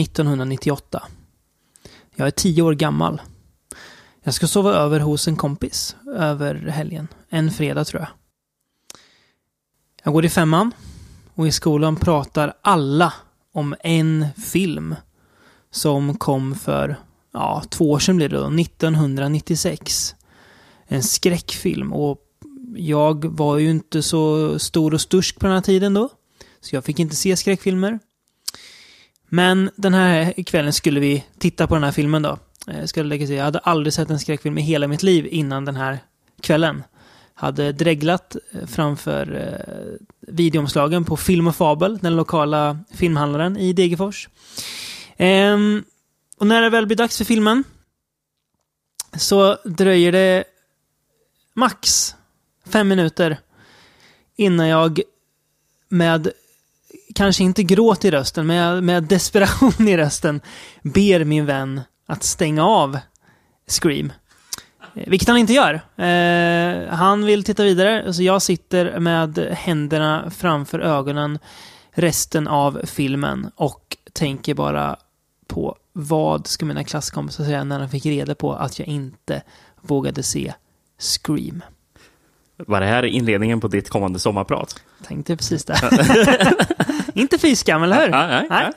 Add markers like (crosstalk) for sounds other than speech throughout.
1998. Jag är tio år gammal. Jag ska sova över hos en kompis över helgen. En fredag tror jag. Jag går i femman och i skolan pratar alla om en film som kom för, ja, två år sedan blir det då, 1996. En skräckfilm och jag var ju inte så stor och stursk på den här tiden då. Så jag fick inte se skräckfilmer. Men den här kvällen skulle vi titta på den här filmen då. Eh, jag ska lägga till, jag hade aldrig sett en skräckfilm i hela mitt liv innan den här kvällen. Hade dreglat eh, framför eh, videoomslagen på Film och Fabel, den lokala filmhandlaren i Degerfors. Ehm, och när det väl blir dags för filmen så dröjer det max fem minuter innan jag med, kanske inte gråt i rösten, men med desperation i rösten ber min vän att stänga av Scream. Vilket han inte gör. Eh, han vill titta vidare, så jag sitter med händerna framför ögonen resten av filmen och tänker bara på vad ska mina klasskompisar säga när de fick reda på att jag inte vågade se Scream. Var det här inledningen på ditt kommande sommarprat? Tänkte precis det. (laughs) (laughs) inte fy skam, eller hur? Nej, nej.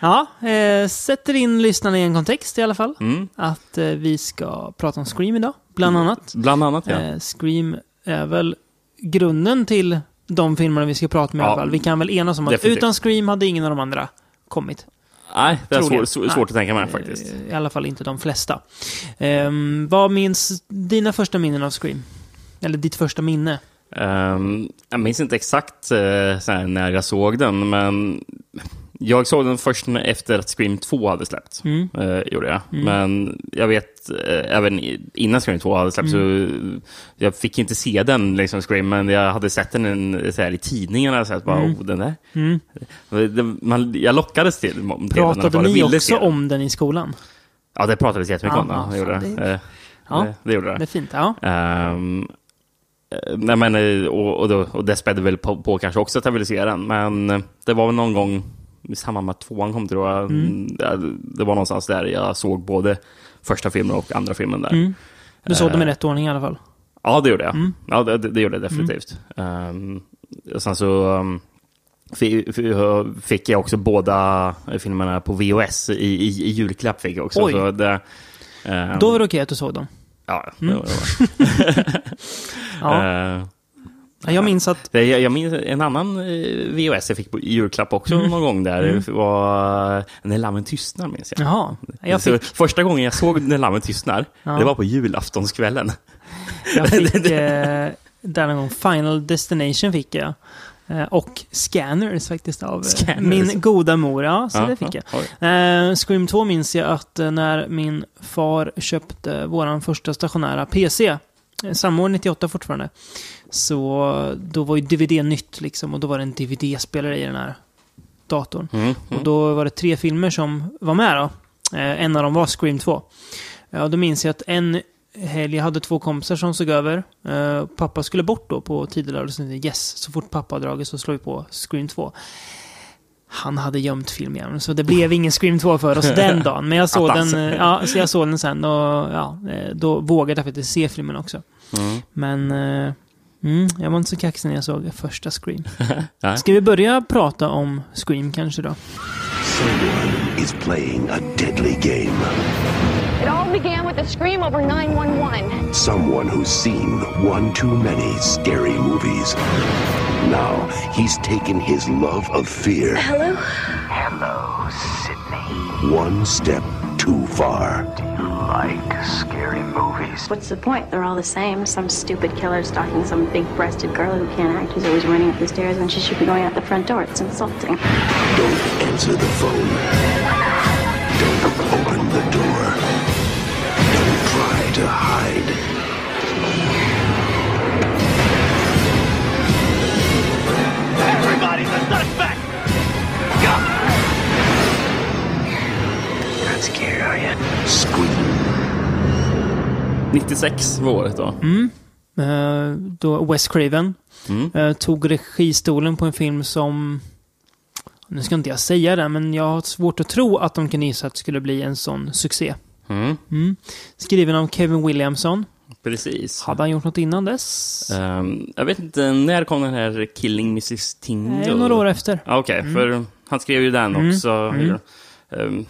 Ja, eh, sätter in lyssnarna i en kontext i alla fall. Mm. Att eh, vi ska prata om Scream idag, bland annat. Bland annat, ja. Eh, Scream är väl grunden till de filmerna vi ska prata med i alla fall. Vi kan väl enas om att definitivt. utan Scream hade ingen av de andra kommit. Nej, det är svår, svår, svårt att tänka mig faktiskt. Eh, I alla fall inte de flesta. Ehm, vad minns dina första minnen av Scream? Eller ditt första minne? Ehm, jag minns inte exakt eh, här, när jag såg den, men jag såg den först efter att Scream 2 hade släppts. Mm. Eh, gjorde jag. Men jag vet, eh, även innan Scream 2 hade släppts, Mm. så jag fick inte se den, liksom, Scream, men jag hade sett den en, så här, i tidningarna. Så att, bara, Mm. oh, den där. Mm. Man, jag lockades till, till den. Pratade fall. Jag ni också den. om den i skolan? Ja, det pratades jättemycket Ja, om den. Det gjorde fan, det. Eh, Ja. det, det gjorde det. Det är fint, ja. Eh, nej, men, eh, och, och, då, och det spädde väl på, på kanske också att jag ville se den, men eh, det var väl någon gång i samband med att tvåan kom, tror jag. Mm. Det, det var någonstans där jag såg både första filmen och andra filmen där. Mm. Du såg dem i Eh, rätt ordning i alla fall? Ja, det gjorde jag. Mm. Ja, det, det, gjorde jag definitivt. Ehm, och sen så um, fi- fi- fick jag också båda filmerna på VHS i, i, i julklapp. Fick jag också. Oj. Så det, ehm, Då var det okej att du såg dem? Ja, Mm. det var det. Ja. Eh, Ja, jag minns att... jag, jag minns en annan eh, VHS jag fick på, julklapp också Mm. någon gång där. Mm. Var När lammen tystnar, minns jag. Jaha. Jag fick, första gången jag såg När lammen tystnar, Ja. det var på julaftonskvällen. jag fick (laughs) eh, där någon gång Final Destination fick jag. Eh, och Scanners faktiskt av eh, Scanners. min goda mor. Ja, så det fick jag. oj. Eh, Scream 2 minns jag att eh, när min far köpte våran första stationära PC, samma år 98 fortfarande, så då var ju DVD nytt liksom och då var det en DVD-spelare i den här datorn. Mm, Och mm. då var det tre filmer som var med då. Eh, en av dem var Scream 2. Ja, då minns jag att en helg, jag hade två kompisar som såg över. Eh, pappa skulle bort då på tidig lördag, så yes, så fort pappa har dragit så slår vi på Scream 2. Han hade gömt filmjäveln, så det blev ingen Scream 2 för oss den (laughs) dagen. Men jag såg den, ja, så jag såg den sen och ja, eh, då vågade jag faktiskt se filmen också. Mm. Men eh, mm, jag var inte så kaxig när jag såg första Scream. (laughs) Ska vi börja prata om Scream kanske då? Someone is playing a deadly game. It all began with a scream over 911. Someone who's seen one too many scary movies. Now he's taken his love of fear Hello? Hello, Sydney. one step too far. Do you like scary movies? What's the point? They're all the same. Some stupid killer stalking some big-breasted girl who can't act, who's always running up the stairs when she should be going out the front door. It's insulting. Don't answer the phone. Don't open the door. To hide. Everybody, the suspect! Not scared, are you? Scream. 96 var året då. Eh, då Wes Craven Mm. eh, tog registolen på en film som nu ska inte jag säga det, men jag har svårt att tro att de kan gissa att det skulle bli en sån succé. Mm. Skriven av Kevin Williamson. Precis. Hade han gjort något innan dess? Ehm, jag vet inte, när kom den här Killing Mrs. Tingle? Nej, några år efter. Ja, Okej, för han skrev ju den Mm. också. Ehm,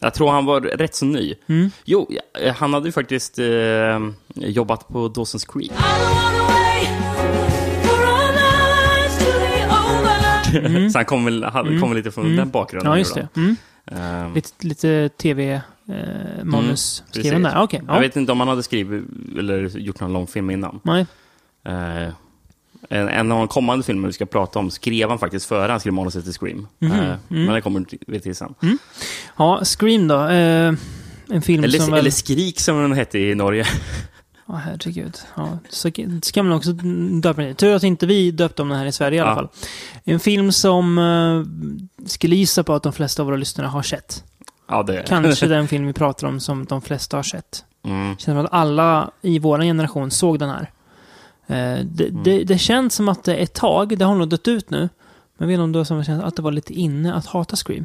jag tror han var rätt så ny. Mm. Jo, han hade ju faktiskt eh, jobbat på Dawson's Creek. (laughs) så han kom väl, han kom väl lite från den bakgrunden. Mm. Ja, just det. Mm. Ehm, Lite, lite tv-manus Mm, skriven precis. där. Jag ja. vet inte om han hade skrivit eller gjort någon långfilm innan. Nej. Eh, en, en av de kommande filmer vi ska prata om skrev han faktiskt före han skrev manuset till Scream. Mhm, Eh, mm. Men det kommer vi till sen. Ja, Scream då. Eh, en film Eller, som väl... eller Skrik som den hette i Norge. (laughs) (laughs) Ja, herregud. Ja, så ska man också döpa den. Tur att inte vi döpte om den här i Sverige i alla Ja. fall. En film som uh, skulle gissa på att de flesta av våra lyssnare har sett. Ja, det. Kanske (laughs) den film vi pratar om som de flesta har sett. Mm. Känns som att alla i vår generation såg den här. Eh, det, Mm. det, det känns som att det ett tag, det har nog dött ut nu. Men jag vet inte om var som känns att det var lite inne att hata Scream.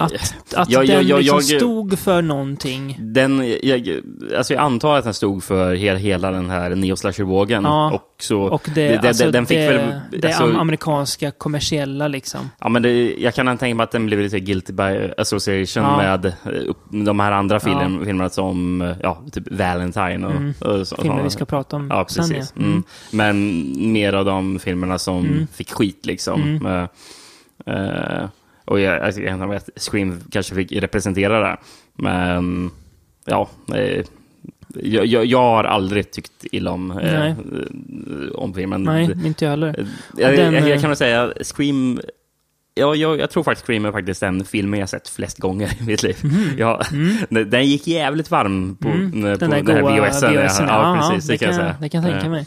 Att, att Ja, ja, den ja, liksom jag- stod för någonting. Den, jag, alltså jag antar att den stod för hela, hela den här neo-slasher-vågen. Ja. Och så, Och det, det- det- alltså, den fick det, väl- det alltså- am- amerikanska kommersiella liksom. Ja, men det, jag kan tänka mig att den blev lite guilty by association Ja. med de här andra film, Ja. Mm. filmerna som ja, typ Valentine och, och så, Filmer vi ska prata om Ja, sen. precis. Ja. Mm. Mm. Men mer av de filmerna som Mm. fick skit liksom. Eh, eh, och jag, alltså, jag vet inte att Scream kanske fick representera det. Men ja, eh, jag, jag, jag har aldrig tyckt illa om, eh, eh, om filmen. Nej, inte jag heller. Eh, Jag, Den, jag, jag eh, kan nog säga Scream Ja, jag, jag tror faktiskt Scream är faktiskt den filmen jag sett flest gånger i mitt liv. Ja, den- (laughs) Den gick jävligt varm på, Mm. på Den den, där här goa VHSen. VHSen. Ja, precis. det, kan jag. Det kan jag tänka Eh, mig.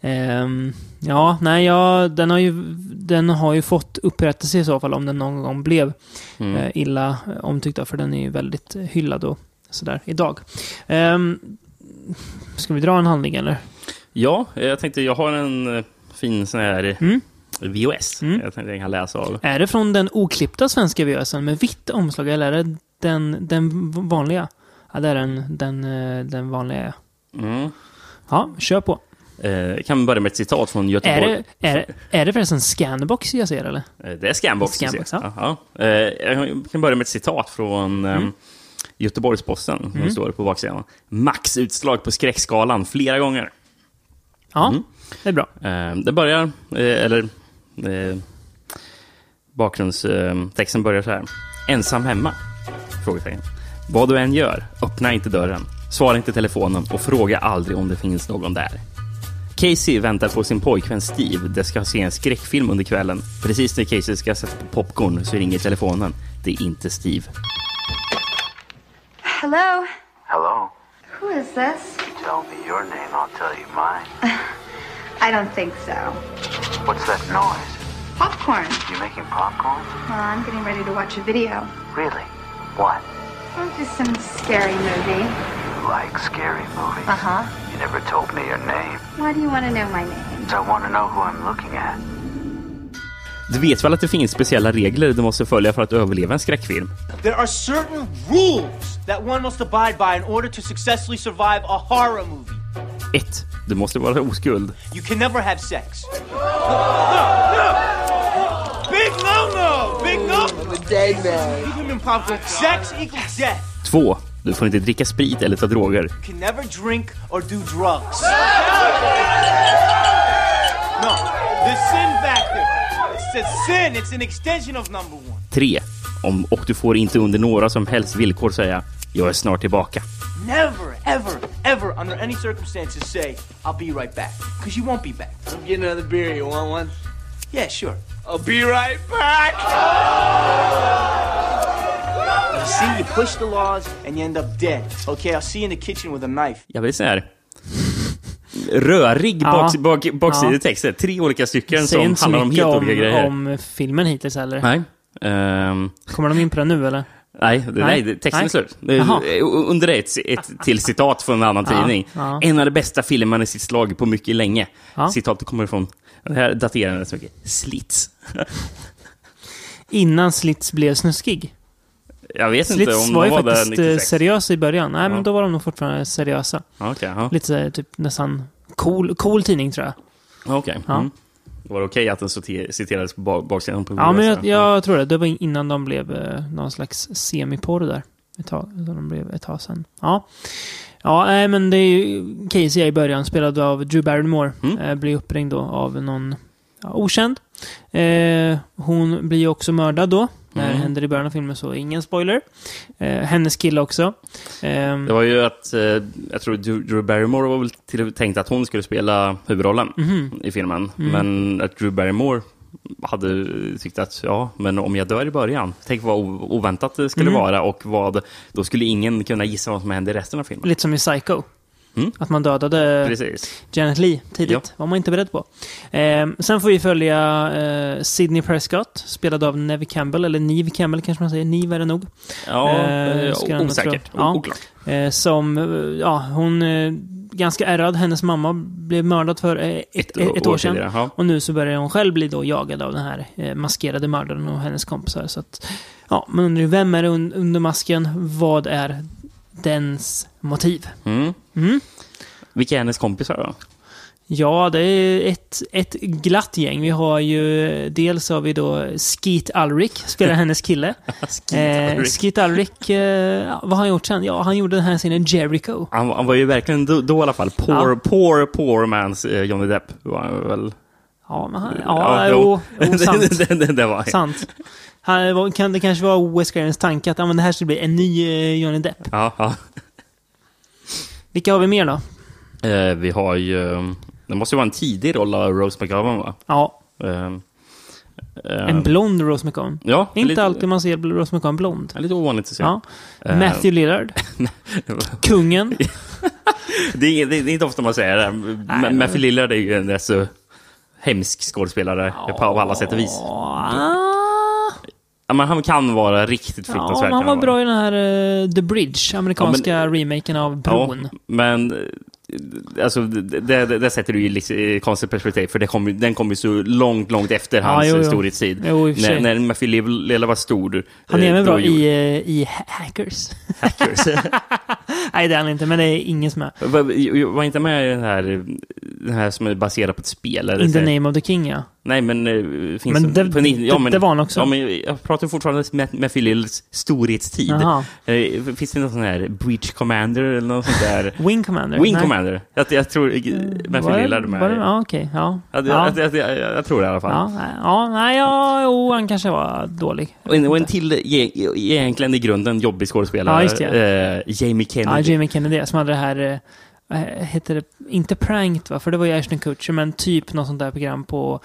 Ehm, ja, nej, ja, den, har ju, den har ju fått upprättelse i så fall om den någon gång blev Mm. eh, illa omtyckt. För den är ju väldigt hyllad och sådär idag. Um, ska vi dra en handling eller? Ja, jag tänkte jag har en eh, fin sån här Mm. VOS. Mm. Jag tänkte jag kan läsa av. Är det från den oklippta svenska VHSen med vitt omslag eller är det den, den vanliga? Ja, det är den, den, eh, den vanliga. ja. Mm. Ja, kör på. Eh, jag kan börja med ett citat från Är Göteborg. är, det- är det förresten Scanbox jag ser eller? Eh, Det är Scanbox. Scanbox, ja. ja. Ja. Eh, Jag kan börja med ett citat från eh, Mm. Göteborgs-Posten, som står på baksidan. Maxutslag på skräckskalan flera gånger. Ja, Mm. det är bra. Eh, Det börjar, eh, eller eh, bakgrundstexten börjar så här. Ensam hemma? Frågetecken. Vad du än gör, öppna inte dörren. Svara inte telefonen och fråga aldrig om det finns någon där. Casey väntar på sin pojkvän Steve. De ska se en skräckfilm under kvällen. Precis när Casey ska sätta på popcorn så ringer telefonen. Det är inte Steve. Hello? Hello? Who is this? Tell me your name, I'll tell you mine. (laughs) I don't think so. What's that noise? Popcorn. You making popcorn? Well, I'm getting ready to watch a video. Really? What? Oh, just some scary movie. You like scary movies? Uh huh. You never told me your name. Why do you want to know my name? So I want to know who I'm looking at. Du vet väl att det finns speciella regler du måste följa för att överleva en skräckfilm? There are certain rules that one must abide by in order to successfully survive a horror movie. 1. Du måste vara oskuld. You can never have sex. No-no! Big no! I'm a dead man. Give him popcorn. Sex equals death. 2. Du får inte dricka sprit eller ta droger. You can never drink or do drugs. No, the sin factor. It's a sin. It's an extension of number one. 3. Om, och du får inte under några som helst villkor säga “Jag är snart tillbaka”. Never, ever, ever, under any circumstances, say, I'll be right back. Because you won't be back. I'm getting another beer. You want one? Yeah, sure. I'll be right back! You see, you push the laws and you end up dead. Okay, I'll see you in the kitchen with a knife. Jag vill säga rörig Ja. bak, bak, baksidetexter. Ja. Tre olika stycken som inte handlar om helt om, olika grejer. om filmen hittills heller. Nej. Ehm, Kommer de in på det nu eller? Nej, det, nej. det- texten är Nej. slut. Jaha. Eh, Under det ett, ett till citat från en annan Ja, tidning. ja. En av de bästa filmerna i sitt slag på mycket länge. Ja. Citatet kommer från, det här daterar så mycket, Slits. (laughs) innan Slits blev snuskig. Jag vet inte Slits om var de var där faktiskt eh, 96. seriösa i början. Nej, men då var de nog fortfarande seriösa. Ja. Lite så här, typ nästan cool, cool tidning tror jag. Okej. Ja. Mm. Var det okej att den citerades på bak- baksidan på Ja, men jag, jag tror det. Det var innan de blev eh, någon slags semiporr där. Ett tag, de blev ett tag sedan. Ja. Ja, nej, men det är ju Casey i början, spelad av Drew Barrymore. Mm. Eh, blir uppringd då av någon ja, okänd. Eh, hon blir också mördad då. Det här Mm. händer i början av filmen, så ingen spoiler. Eh, hennes kille också. Eh, Det var ju att, eh, jag tror Drew Barrymore var väl till, tänkt att hon skulle spela huvudrollen mhm. i filmen. Mm. Men att Drew Barrymore hade tyckt att, ja, men om jag dör i början, tänk vad oväntat det skulle Mm. vara och vad, då skulle ingen kunna gissa vad som hände i resten av filmen. Lite som i Psycho. Mm. Att man dödade Precis. Janet Lee tidigt. Ja. var man inte beredd på. Eh, sen får vi följa eh, Sidney Prescott, spelad av Neve Campbell, eller Neve Campbell kanske man säger. Neve är det nog. Ja, Eh, eh, osäkert. Ja. Oklart. Eh, som, eh, ja, hon är ganska ärrad. Hennes mamma blev mördad för eh, ett, ett, ett år sedan. tidigare. Och nu så börjar hon själv bli då jagad av den här eh, maskerade mördaren och hennes kompisar. Så att, ja, man undrar ju, vem är det un under masken? Vad är dens motiv? Mm. Mm. Vilka är hennes kompisar då? Ja, det är ett, ett glatt gäng. Vi har ju, dels har vi då Skeet Ulrich, spelar (laughs) hennes kille. eh, Ulrich. Skeet Ulrich, eh, ja, vad har han gjort sen? Ja, han gjorde den här scenen Jericho. Han, han var ju verkligen då, då i alla fall poor, Ja. poor, poor mans eh, Johnny Depp. Var han väl? Ja, men han, ja, jo, jo, (laughs) sant. det, det, det var han. sant. Han, kan, det kanske var Wes Cravens tanke att ja, men det här skulle bli en ny eh, Johnny Depp. Ja, ja. Vilka har vi mer då? Eh, vi har ju... Det måste ju vara en tidig roll av Rose McGowan, va? Ja, Eh, eh, en blond Rose McGowan. Ja, Inte lite, alltid man ser Rose McGowan blond. Ja, lite ovanligt att se. Ja. Eh, Matthew Lillard. (laughs) Kungen. (laughs) det, är, det, är inte ofta man säger det. Men- Matthew Lillard är ju en rätt så hemsk skådespelare på alla sätt och vis. Ja, men han kan vara riktigt Ja, fruktansvärd. men han var bra i den här eh, The Bridge, amerikanska remaken av Bron. Ja, men eh, alltså, det, det, det sätter du ju liksom i konstigt perspektiv, för det kom, den kom ju så långt, långt efter Ja, hans eh, jo. storhetstid. Jo, i när, när Matthew Lillard var stor. Han är eh, även bra i, eh, i Ha- Hackers. Hackers. (laughs) Nej, det är han inte, men det är ingen som är. var, var inte med i den här, den här som är baserad på ett spel? Eller In the name of the king, ja. Nej, men... eh, Finns Men det- på ni- det- det var han också. Ja, men jag pratar fortfarande med Matthew Lillards storhetstid. Eh, Finns det någon sån här Breach Commander eller något sånt där? (laughs) Wing Commander? Wing Nej. Commander. Jag, jag tror eh, Matthew det- Lillard är med. var det- Ja, okej. Ja. Jag, Ja. jag, jag, jag, jag tror det i alla fall. Ja, ja, nej, ja, jo, han kanske var dålig. Och en, och en till, e- egentligen i grunden jobbig skådespelare. Ja, just det. eh, Jamie Ja, Kennedy. Jamie Kennedy som hade det här, eh, vad heter det, inte Pranked va? För det var ju Ashton Kutcher, men typ något sånt där program på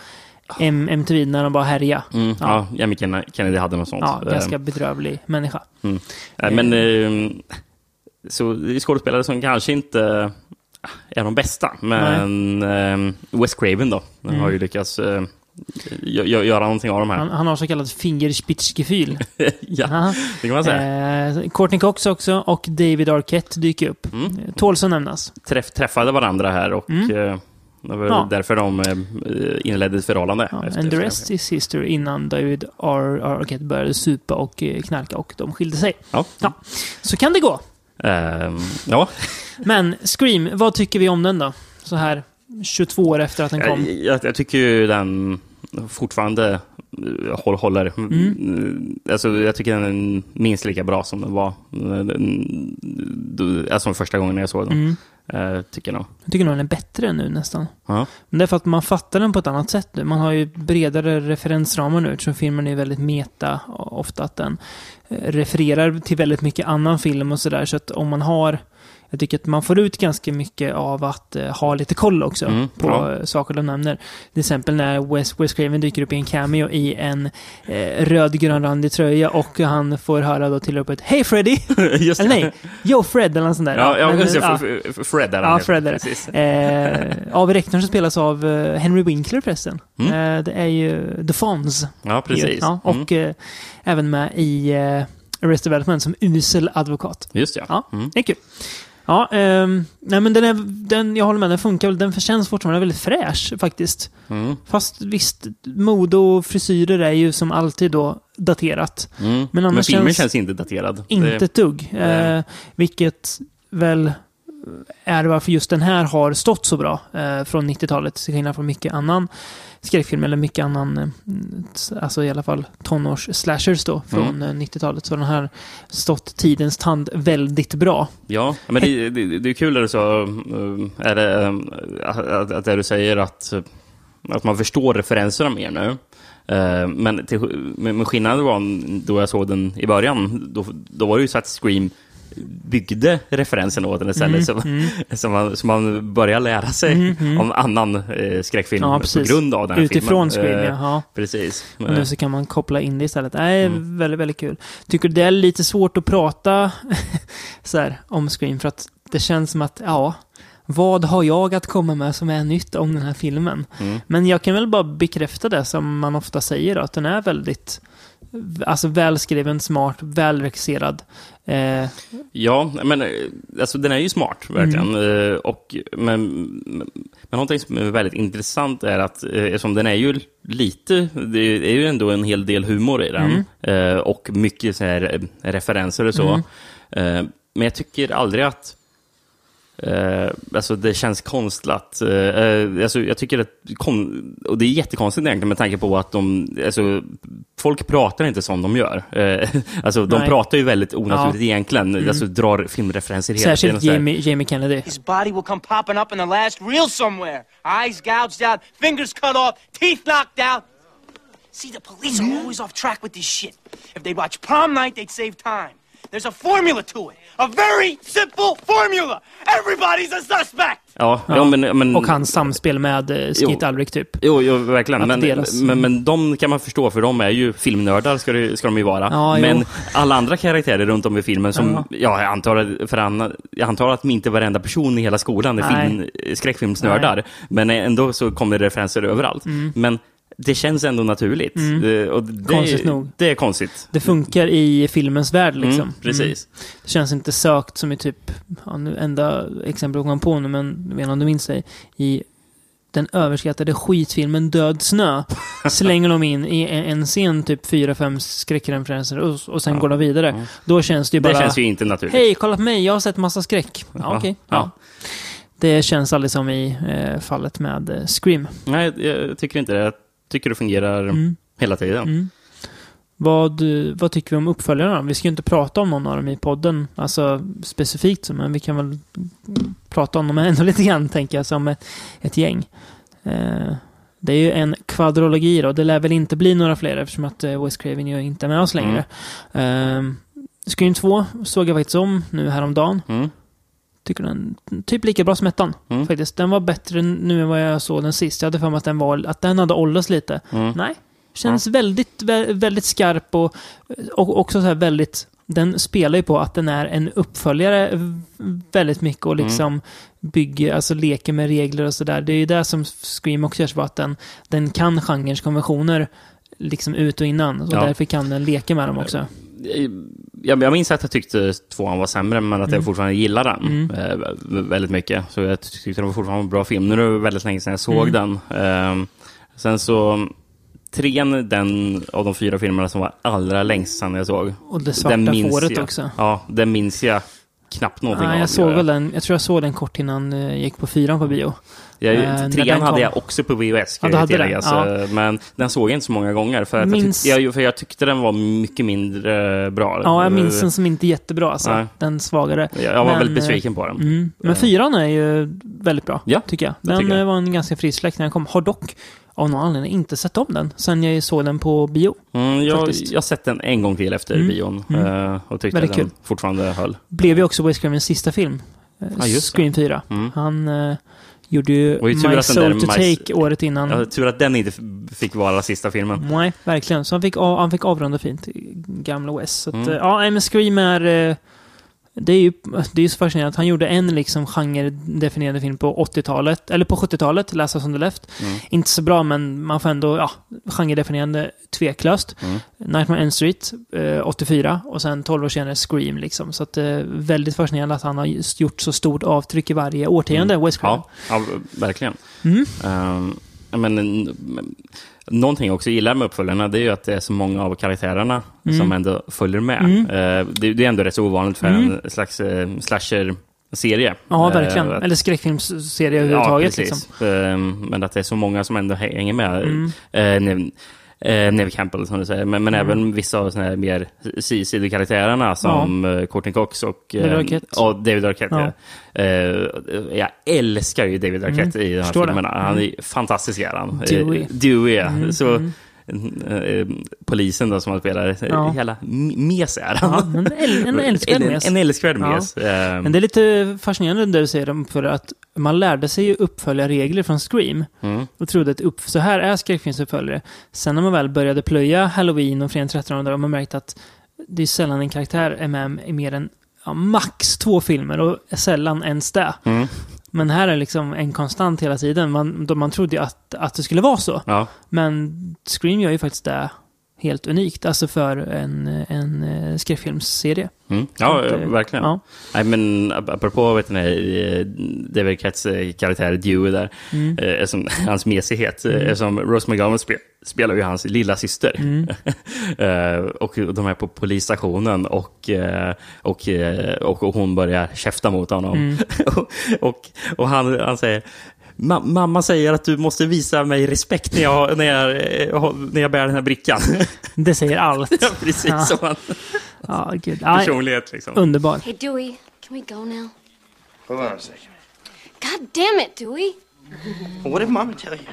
M MTV när de bara härja. Mm, ja. Ja. Jamie Kennedy hade något sånt. Ja, Eh, ganska bedrövlig människa. eh, men... Eh, så det är skådespelare som kanske inte är de bästa. Men eh, Wes Craven då, Mm. har ju lyckats eh, gö- gö- göra någonting av de här. Han, han har så kallat fingerspitzgefühl. (laughs) ja, Aha. det kan man säga. Eh, Courtney Cox också och David Arquette dyker upp. Mm. Eh, Tåls att nämnas. Träff, träffade varandra här och Mm. Det var Ja. därför de eh, inledde ett förhållande. Ja, and the rest is history innan David Ar Arquette började supa och eh, knarka och de skilde sig. Ja. Ja, så kan det gå. Ehm, ja. (laughs) Men Scream, vad tycker vi om den då? Så här 22 år efter att den kom. Jag, jag, jag tycker ju den fortfarande eh, håll, håller. Mm. Alltså, jag tycker den är minst lika bra som den var. alltså första gången jag såg den. Mm. Eh, tycker jag nog. Jag tycker nog den är bättre nu nästan. Ja. Men det är för att man fattar den på ett annat sätt nu. Man har ju bredare referensramar nu eftersom filmen är väldigt meta. Ofta att den eh, refererar till väldigt mycket annan film och sådär. Så att om man har... Jag tycker att man får ut ganska mycket av att eh, ha lite koll också Mm, på ja. eh, saker de nämner. Till exempel när Wes, Wes Craven dyker upp i en cameo i en eh, rödgrönrandig tröja och han får höra då till upp ett Hej Freddy! (laughs) Eller nej, Yo Fred eller något sånt där. Ja, ja, men, just ja. Fred är Ja, han, Fred är det. Eh, av rektorn som spelas av eh, Henry Winkler förresten. Mm. Eh, det är ju The Fonz. Ja, precis. Ja, Mm. och eh, även med i Arrested Development som usel advokat. Just ja. Ja, Mm. det är kul. Ja, ehm, nej men den är, den, jag håller med, den funkar väl. Den känns fortfarande väldigt fräsch faktiskt. Mm. Fast visst, mode och frisyrer är ju som alltid då daterat. Mm. Men Men, filmen känns- känns inte daterad. Inte ett dugg. Eh, vilket väl är varför just den här har stått så bra eh, från 90-talet, till skillnad från mycket annan skräckfilm, eller mycket annan, eh, alltså i alla fall tonårs-slashers då, från Mm. eh, 90-talet. Så den här stått tidens tand väldigt bra. ja, men det, det, det är kul när du sa, eh, är det, eh, att, att du säger att, att man förstår referenserna mer nu. Men, till, men skillnaden var då jag såg den i början, då, då var det ju så att Scream byggde referensen åt den istället. så, så, man, så man börjar lära sig om annan eh, skräckfilm Ja, på grund av den här Utifrån filmen. Scream, Eh, ja. Precis. Och nu så kan man koppla in det istället. Nej, väldigt, väldigt kul. Tycker det är lite svårt att prata (laughs) så här, om Scream för att det känns som att, ja, vad har jag att komma med som är nytt om den här filmen? Mm. Men jag kan väl bara bekräfta det som man ofta säger, att den är väldigt Alltså välskriven, smart, välregisserad. Eh, Ja, men eh, alltså, den är ju smart, verkligen. Mm. Eh, Och, men, men någonting som är väldigt intressant är att, eh, eftersom den är ju lite, det är ju ändå en hel del humor i den. Mm. Och mycket så här referenser och så. Eh, Men jag tycker aldrig att Eh, alltså det känns konstlat. Eh, eh, alltså jag tycker att, och det är jättekonstigt egentligen med tanke på att de, alltså, folk pratar inte som de gör. Eh, (laughs) alltså de Nej. pratar ju väldigt onaturligt egentligen, alltså drar filmreferenser hela särskilt tiden. Jamie, Jamie Kennedy. His body will come popping up in the last reel somewhere. Eyes gouged out, fingers cut off, teeth knocked out. See, the police are always off track with this shit. If they watch prom night, they'd save time. There's a formula to it. A very simple formula. Everybody's a suspect. Ja, ja. men, men, Och hans samspel med eh, Skeet. Ulrich typ. Jo, jo verkligen. Men, men, men de kan man förstå, för de är ju filmnördar, ska, det, ska de ju vara. Ja, jo. men alla andra karaktärer runt om i filmen, som Ja. ja. jag, antar, att- för Anna, jag antar att inte varenda person i hela skolan är Nej. film, skräckfilmsnördar. Men ändå så kommer det referenser överallt. Men det känns ändå naturligt. Det, och det, Mm. Konstigt nog. Det är konstigt. Det funkar i filmens värld liksom. Mm, precis. Det känns inte sökt som i typ, ja, nu enda exempel jag kom på nu, men jag vet inte om du minns det, i den överskattade skitfilmen Död snö (laughs) slänger de in i en, en scen typ fyra, fem skräckreferenser och, och sen går de vidare. Då känns det ju bara... Det känns ju inte naturligt. Hej, kolla på mig, jag har sett massa skräck. Ja, Ja, okej. ja. Ja. Det känns aldrig som i eh, fallet med eh, Scream. Nej, jag tycker inte det. Tycker det fungerar Mm. hela tiden. Vad, eh, vad tycker vi om uppföljarna? Vi ska ju inte prata om någon av dem i podden, alltså specifikt, men vi kan väl prata om dem (laughs) ändå lite grann, tänker jag, som ett, ett gäng. Eh, det är ju en kvadrologi då, det lär väl inte bli några fler eftersom att eh, Wes Craven ju inte är med oss längre. Eh, Scream 2 såg jag faktiskt om nu häromdagen. Mm. Tycker den typ lika bra som ettan, Mm. faktiskt. Den var bättre nu än vad jag såg den sist. Jag hade för mig att den, var, att den hade åldrats lite. Mm. Nej, känns väldigt, vä- väldigt skarp och, och också så här väldigt... Den spelar ju på att den är en uppföljare väldigt mycket och liksom bygger, alltså leker med regler och sådär. Det är ju det som Scream också gör, att den, den kan genrens konventioner liksom ut och innan. Och Ja. därför kan den leka med dem också. Jag, jag minns att jag tyckte tvåan var sämre, men att Mm. jag fortfarande gillar den eh, vä- väldigt mycket. Så jag tyckte det var fortfarande en bra film. Nu är det väldigt länge sedan jag såg Mm. den. Ehm, sen så, trean den av de fyra filmerna som var allra längst sedan jag såg. Och det svarta Den fåret jag. också. Ja, den minns jag knappt någonting av. jag såg gör väl den, jag tror jag såg den kort innan jag gick på fyran på bio. Jag, Eh, trean hade jag också på VHS, Ja, jag tillägga. Så, Men den såg jag inte så många gånger, för, att Minns- jag, tyck, jag, för jag tyckte den var mycket mindre bra. Ja, jag minns den som inte jättebra alltså. Nej. Den svagare. Jag, jag var Men, väldigt besviken på den. Mm. Men fyran är ju väldigt bra, Ja, tycker jag. Den tycker jag. eh, var en ganska frisk släkt när den kom. Har dock av någon anledning inte sett om den sen jag såg den på bio. Mm, jag har sett den en gång till efter Mm, bion mm. eh, och tyckte Väldigt att den kul. fortfarande höll. Blev ju också Wes Cravens sista film. eh, Ja, det. Scream 4. Mm. Han eh, gjorde ju My Soul to My- Take året innan. Har tur att den inte fick vara sista filmen. Nej, verkligen. Så han fick, av, han fick avrunda fint, gamla Wes. Så att, Mm. eh, ja, men Scream är... eh, Det är ju det är så fascinerande att han gjorde en liksom genredefinierande film på 80-talet, eller på 70-talet, Last House on the Left. Mm. Inte så bra, men man får ändå, ja, genredefinierande tveklöst. Mm. Nightmare on Elm Street, eh, 84, och sen 12 år senare Scream liksom. Så att eh, väldigt fascinerande att han har gjort så stort avtryck i varje årtionde, Wes Craven. Ja, ja, verkligen. Mm. N- men, någonting jag också gillar med uppföljarna det är ju att det är så många av karaktärerna Mm. som ändå följer med. Eh, det, det är ändå rätt så ovanligt för en slags eh, slasher-serie. Ja, Eh, verkligen. att- Eller skräckfilmsserie överhuvudtaget. Ja, liksom. Ehm, Men att det är så många som ändå hä- hänger med. Mm. Neve, eh, Neve Campbell, som du säger. Men, men Mm. även vissa av såna här mer si- sidokaraktärerna som ja. Courtney Cox och eh, David Arquette. ja, David Arquette. Ja. Ja. Eh, jag älskar ju David Arquette i de här Mm. förstår det. filmerna. Han är fantastisk. Är han. Dewey. Eh, Dewey, ja. Så, eh, polisen då som han spelar, Ja. ja. m- mes är han. Ja, en, äl- (laughs) en älskvärd En, mes. en älskvärd Ja. mes. Eh, Men det är lite fascinerande det du säger om för att man lärde sig ju uppfölja regler från Scream mm. och trodde att upp, så här är skräckfilmsuppföljare. Sen när man väl började plöja Halloween och Fredag den 13 har man märkt att det är sällan en karaktär är med i mer än ja, max två filmer och sällan ens det. Mm. Men här är liksom en konstant hela tiden. Man, man trodde ju att, att det skulle vara så. Ja. Men Scream gör ju faktiskt det helt unikt, alltså för en, en eh, skräckfilmsserie. Mm. Ja, Att, eh, verkligen. ja. Nej, men ap- apropå vet ni, David Arquettes eh, karaktär Dewey där, Mm. eh, som, (laughs) hans mesighet, mm. som Rose McGowan spe, spelar ju hans lilla syster. Mm. (laughs) Och de är på polisstationen och, och, och, och hon börjar käfta mot honom. Mm. och (laughs) och, och han, han säger "Ma- Mamma säger att du måste visa mig respekt när jag, när jag, eh, när jag bär den här brickan. (laughs) Det säger allt. ja, precis. Ja. Som han, Ja, gud. Personlighet liksom. underbar. Hey, Dewey, can we go now? Hold on a second. God damn it, Dewey. What did Mama tell you?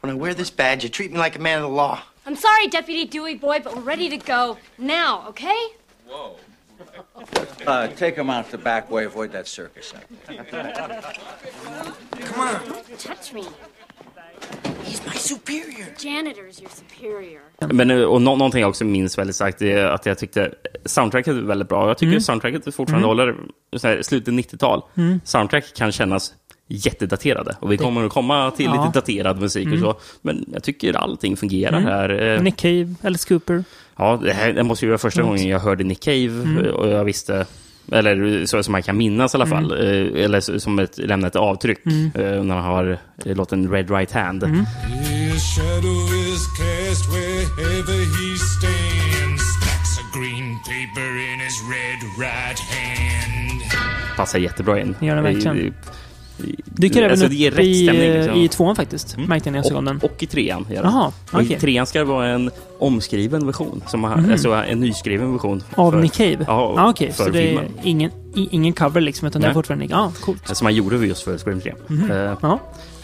When I wear this badge, you treat me like a man of the law. I'm sorry, Deputy Dewey boy, but we're ready to go now, okay? Uh, take him out the back way. Avoid that circus. Touch me. He's my superior. Janitor's your superior. Men, eh, och nå någonting jag också minns väldigt starkt är att jag tyckte soundtracket var väldigt bra. Jag tycker Mm. soundtracket fortfarande håller så här, slutet 90-tal. Soundtrack kan kännas jättedaterade. Och vi kommer att komma till Ja. Mm. lite daterad musik och så. Men jag tycker allting fungerar här. Eh, Nick Cave, Alice Cooper. Ja, det, här, det måste ju vara första gången jag hörde Nick Cave Mm. och jag visste eller så som man kan minnas i alla fall. eh, Eller som ett, lämna ett avtryck Mm. eh, när man har eh, låten Red Right Hand. Hand. Passar jättebra in. Gör den verkligen. Dyker även alltså, upp det ger rätt i, stämning, liksom. i tvåan faktiskt. Märkte jag när jag såg den. och, i trean. det. Jaha, och. I trean ska det vara en omskriven version. Som har, alltså en nyskriven version. Av för- Nick Cave? Ja, ah, okej. för Så det är ingen, i, ingen cover liksom, utan det är Nej. fortfarande. Ja, coolt. Som man gjorde just för Scream 3. Eh, Ja.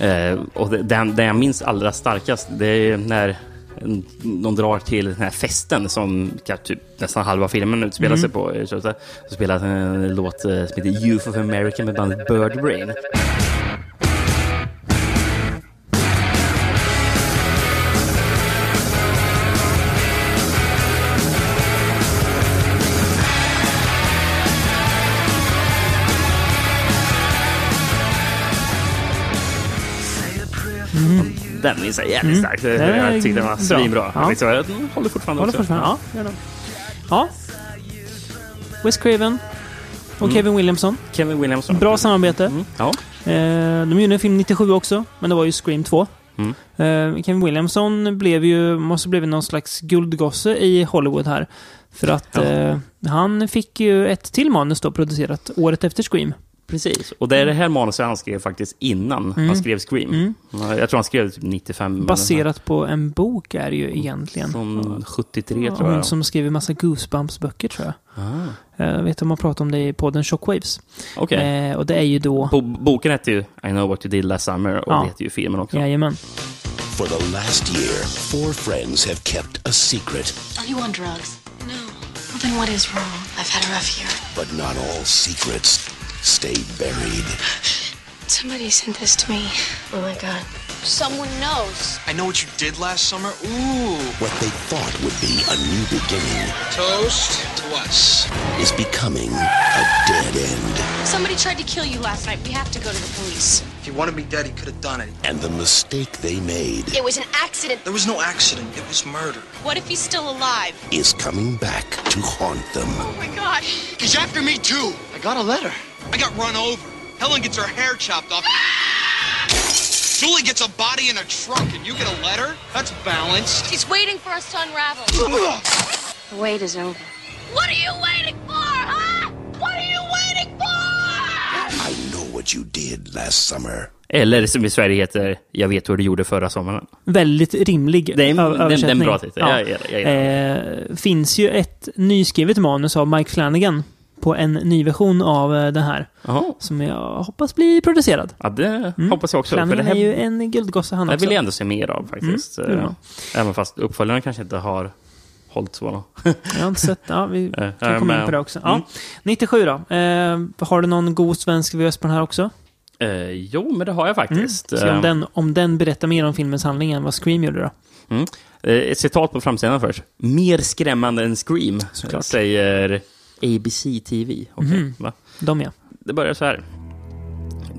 Eh, och det, den, den jag minns allra starkast, det är när de drar till den här festen som typ, nästan halva filmen utspelar sig på. Så, så spelas en låt eh, som heter Youth of America med bandet Bird Den minns jag jävligt starkt. Den är Jag tyckte den var bra. svinbra. Ja. Liksom, jag håller fortfarande Håller också. fortfarande. Ja. Ja. Wes Craven och Kevin Williamson. Kevin Williamson. Bra samarbete. Mm. Ja. Eh, de gjorde en film 97 också, men det var ju Scream 2. Mm. Eh, Kevin Williamson blev ju, måste blivit någon slags guldgosse i Hollywood här. För att Ja. eh, han fick ju ett till manus då producerat året efter Scream. Precis. Och det är det här manuset han skrev faktiskt innan han skrev Scream. Jag tror han skrev typ 95. eller Baserat på en bok är det ju egentligen. Från 73 Ja, tror Hon jag. som skrev en massa Goosebumps-böcker tror jag. Ah. Jag vet om man pratar om det i podden Shockwaves. Okej. Eh, och det är ju då... Bo- Boken hette ju I know what you did last summer och Ja. det heter ju filmen också. Jajamän. For the last year, four friends have kept a secret, Are you on drugs? No. Well, then what is wrong? I've had a rough year. but not all secrets stay buried. Somebody sent this to me. Oh my god. Someone knows. I know what you did last summer. Ooh. What they thought would be a new beginning Toast to us. is becoming a dead end. Somebody tried to kill you last night. We have to go to the police. If he wanted me dead, he could have done it. And the mistake they made It was an accident. There was no accident. It was murder. What if he's still alive? is coming back to haunt them. Oh my god. He's after me too. I got a letter. I got run over. Helen gets her hair chopped off. Ah! Julie gets a body in a trunk and you get a letter? That's balanced. He's waiting for us to unravel. The wait is over. What are you waiting for, huh? What you did last summer. Eller som i Sverige heter Jag vet vad du gjorde förra sommaren. Väldigt rimlig Det är en- ö- det är en översättning. bra titel. Jag gillar- jag gillar Eh, finns ju ett nyskrivet manus av Mike Flanagan på en ny version av eh, den här. Jaha. Som jag hoppas blir producerad. Ja, det hoppas jag också. För det Flanagan här är ju en guldgosse han det också. vill jag ändå se mer av faktiskt. Mm, det Eh. Även fast uppföljarna kanske inte har bra. Jag har inte sett. Ja, vi (laughs) Eh, kan komma in på det också. Ja. Mm. 97 då. Eh, har du någon god svensk VS på den här också? Eh, jo, men det har jag faktiskt. Se om Eh, den, om den berättar mer om filmens handling än vad Scream gjorde då. Mm. Eh, Ett citat på framsidan först. Mer skrämmande än Scream, Såklart. säger ABC TV. Okej, Mhm. va? De ja. Det börjar så här.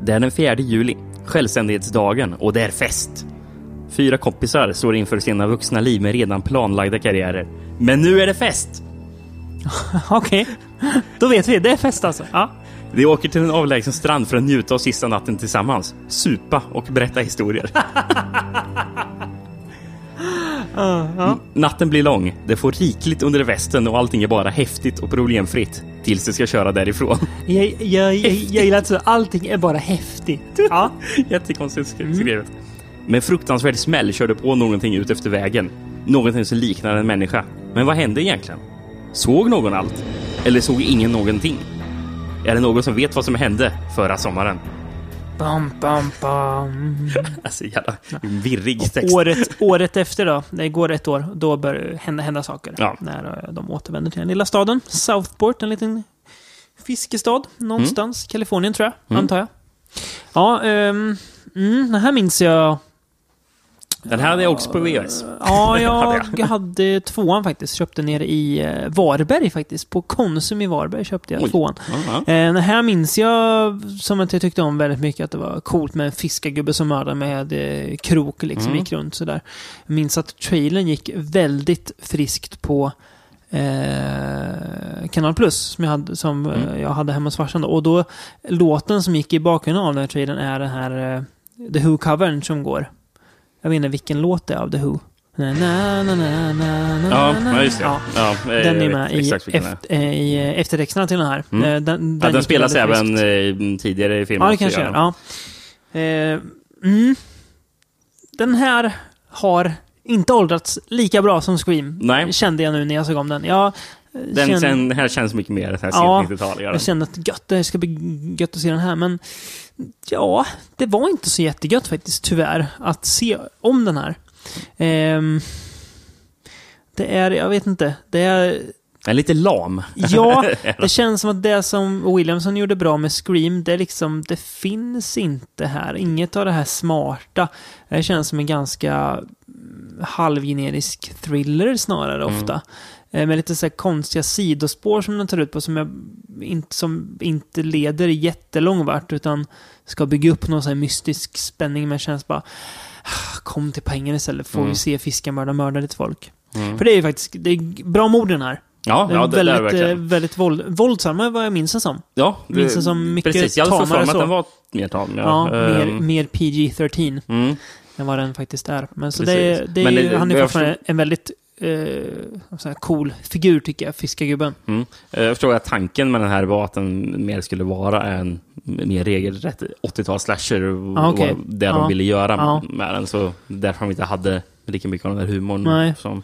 Det är den 4 juli, självständighetsdagen, och det är fest. Fyra kompisar står inför sina vuxna liv med redan planlagda karriärer. Men nu är det fest! (laughs) Okej. Då vet vi. Det är fest alltså. Ja. De åker till en avlägsen strand för att njuta av sista natten tillsammans, supa och berätta historier. (laughs) N- Natten blir lång, det får rikligt under västen och allting är bara häftigt och problemfritt. Tills de ska köra därifrån. (laughs) Jag, jag, jag, jag gillar att allting är bara häftigt. Ja. Jättekonstigt sk- skrivet. Med fruktansvärd smäll körde på någonting ut efter vägen. Någonting som liknar en människa. Men vad hände egentligen? Såg någon allt? Eller såg ingen någonting? Är det någon som vet vad som hände förra sommaren? Bam, bam, bam. (laughs) Alltså jävla virrig text. Året, året efter då, det går ett år, då börjar det hända, hända saker. Ja. När eh, de återvänder till den lilla staden. Southport, en liten fiskestad någonstans. Kalifornien tror jag, Mm. antar jag. Ja, ehm, mm, den här minns jag. Den här hade jag också på VHS. Ja, (laughs) jag (laughs) hade tvåan faktiskt. Köpte nere i eh, Varberg faktiskt. På Konsum i Varberg köpte jag Oj. tvåan. Ja. Eh, den här minns jag som att jag tyckte om väldigt mycket. Att det var coolt med en fiskargubbe som mördade med krok liksom Mm. gick runt sådär. Jag minns att trailern gick väldigt friskt på eh, Kanal Plus som jag hade, som, eh, Mm. jag hade hemma hos farsan. då. Och då, låten som gick i bakgrunden av den här trailern är den här eh, The Who-covern som går. Jag vet inte vilken låt det är av The Who. Na, na, na, na, na, Ja, na. ja, just det. Ja. Ja, Den är med i, efter, eh, i eh, eftertexterna till den här. Mm. Eh, Den, Ja, den spelas även friskt. tidigare i filmen. Ja, det kanske gör. Ja. Mm. Den här har inte åldrats lika bra som Scream. Nej. Kände jag nu när jag såg om den. Jag, Den, kände- sen, här känns mycket mer Ja, sent 90-tal. gör den. jag kände att gött, det ska bli gött att se den här. Men ja, det var inte så jättegött faktiskt, tyvärr, att se om den här. Ehm, det är, jag vet inte, det är... Är lite lam. Ja, (laughs) det känns som att det som Williamson gjorde bra med Scream, det liksom, det finns inte här. Inget av det här smarta. Det känns som en ganska mm, halvgenerisk thriller snarare Mm. ofta. Eh, Med lite så konstiga sidospår som den tar ut på som, jag, inte, som inte leder jättelång vart utan ska bygga upp någon så här mystisk spänning men känns bara "Ah, Kom till poängen istället, får Mm. vi se fiskar mörda, mörda lite folk. Mm. För det är ju faktiskt, det är bra mord den här. Ja, ja det, det är det väldigt, eh, verkligen. väldigt våld, våldsamma vad jag minns den som. Ja, minns den som mycket precis. Jag hade för mig att den var mer tam. Ja, mer, Ehm, mer PG-13 mm. än vad den faktiskt är. Men så det, det är Men ju, det- han är fortfarande en väldigt eh, cool figur tycker jag, fiskargubben. Mm. Eh, Jag förstår att tanken med den här var att den mer skulle vara en mer regelrätt 80-tals slasher. och Ah, okej. var det de ville göra Ja. med den. Så därför de inte hade lika mycket av den där humorn Nej. som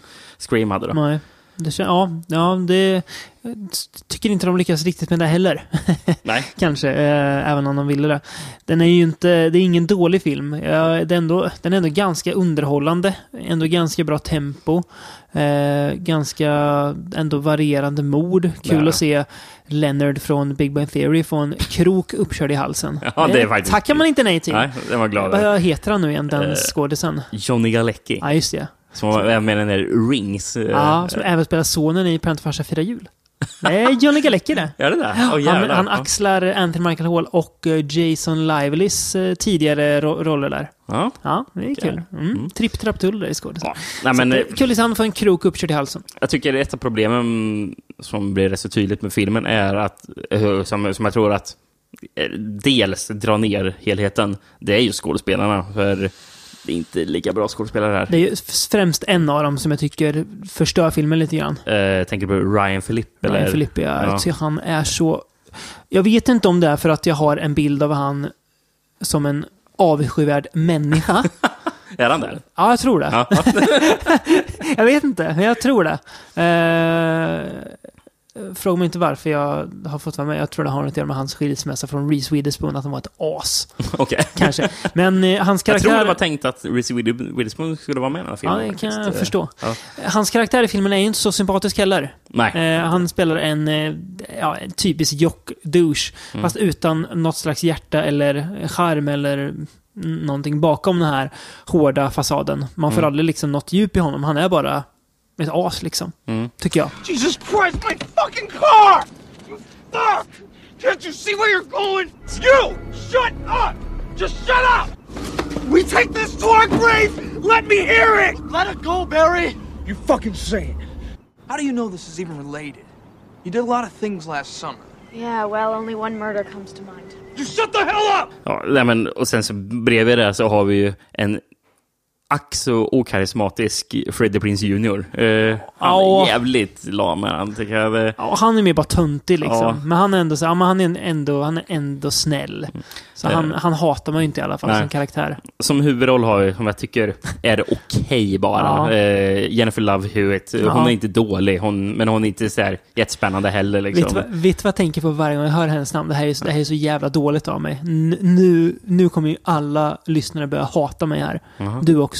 Scream hade. Då. Nej. Det, ja, ja, det tycker inte de lyckas riktigt med det heller. (laughs) Nej. Kanske, eh, även om de ville det. Den är ju inte, det är ingen dålig film. Ja, är ändå, den är ändå ganska underhållande. Ändå ganska bra tempo. Eh, ganska ändå varierande mord. Kul Ja. att se Leonard från Big Bang Theory få en krok uppkörd i halsen. (laughs) Ja, det är Eh, faktiskt tackar man inte nej till. Nej, den var glad. Vad heter han nu igen, den Eh, skådisen? Johnny Galecki. Ja, just det. Som var med i den där Rings. eh, Ja, som även spelar sonen i Parent farsa firar jul. Är Johnny Galecki det. Är det det? Åh, han, han Ja. axlar Anthony Michael Hall och eh, Jason Livelys eh, tidigare ro- roller där. Ja. Ja, det är kul. Mm. Tripp, trapp, tull där i skådisen. Nej, men, Så eh, att, kul att han får en krok uppkörd i halsen. Jag tycker ett av problemen som blir rätt så tydligt med filmen är att, som, som jag tror att dels dra ner helheten, det är ju skådespelarna. För det är inte lika bra skådespelare här. Det är främst en av dem som jag tycker förstör filmen lite grann. Eh, tänker du på Ryan Philippe? Eller? Ryan Philippe, ja. Ja. Jag tycker han är så... Jag vet inte om det är för att jag har en bild av han som en avskyvärd människa. (laughs) Är han där? ja, jag tror det. Ja. (laughs) Jag vet inte, men jag tror det. Eh, fråga mig inte varför jag har fått vara med. Jag tror det har något att göra med hans skilsmässa från Reese Witherspoon, att han var ett as. (laughs) Okej. Kanske. Men eh, hans Jag karaktär... tror det var tänkt att Reese Wither- Witherspoon skulle vara med i den här Ja, filmen. det kan jag förstå. Ja. Hans karaktär i filmen är ju inte så sympatisk heller. Nej. Eh, han spelar en, eh, ja, typisk jock-douche, Mm. fast utan något slags hjärta eller charm eller någonting bakom den här hårda fasaden. Man får Mm. aldrig liksom något djup i honom. Han är bara ett as liksom. Mm. Tycker jag. Jesus Christ, my fucking car! You fuck! Can't you see where you're going? You! Shut up! Just shut up! We take this to our grave! Let me hear it! Let it go, Barry! You fucking say it. How do you know this is even related? You did a lot of things last summer. Yeah, well, only one murder comes to mind. You shut the hell up! Ja, nej, men, och sen så bredvid det så har vi ju en ack så okarismatisk Freddie Prinze Jr. Eh, han Ja. är jävligt lam han, tycker jag. Det- Ja, han är mer bara töntig liksom. Ja. Men han är ändå så, ja, men han är ändå, han är ändå snäll. Så Eh. han, han hatar man ju inte i alla fall, Nej. sin karaktär. Som huvudroll har jag, som jag tycker är okej bara. Ja. Eh, Jennifer Love Hewitt. Hon är inte dålig, hon, men hon är inte så här jättespännande heller. Vet Liksom. vad, vet du vad jag tänker på varje gång jag hör hennes namn? Det här är, så- det här är så jävla dåligt av mig. N- nu, nu kommer ju alla lyssnare börja hata mig här. Jaha. Du också.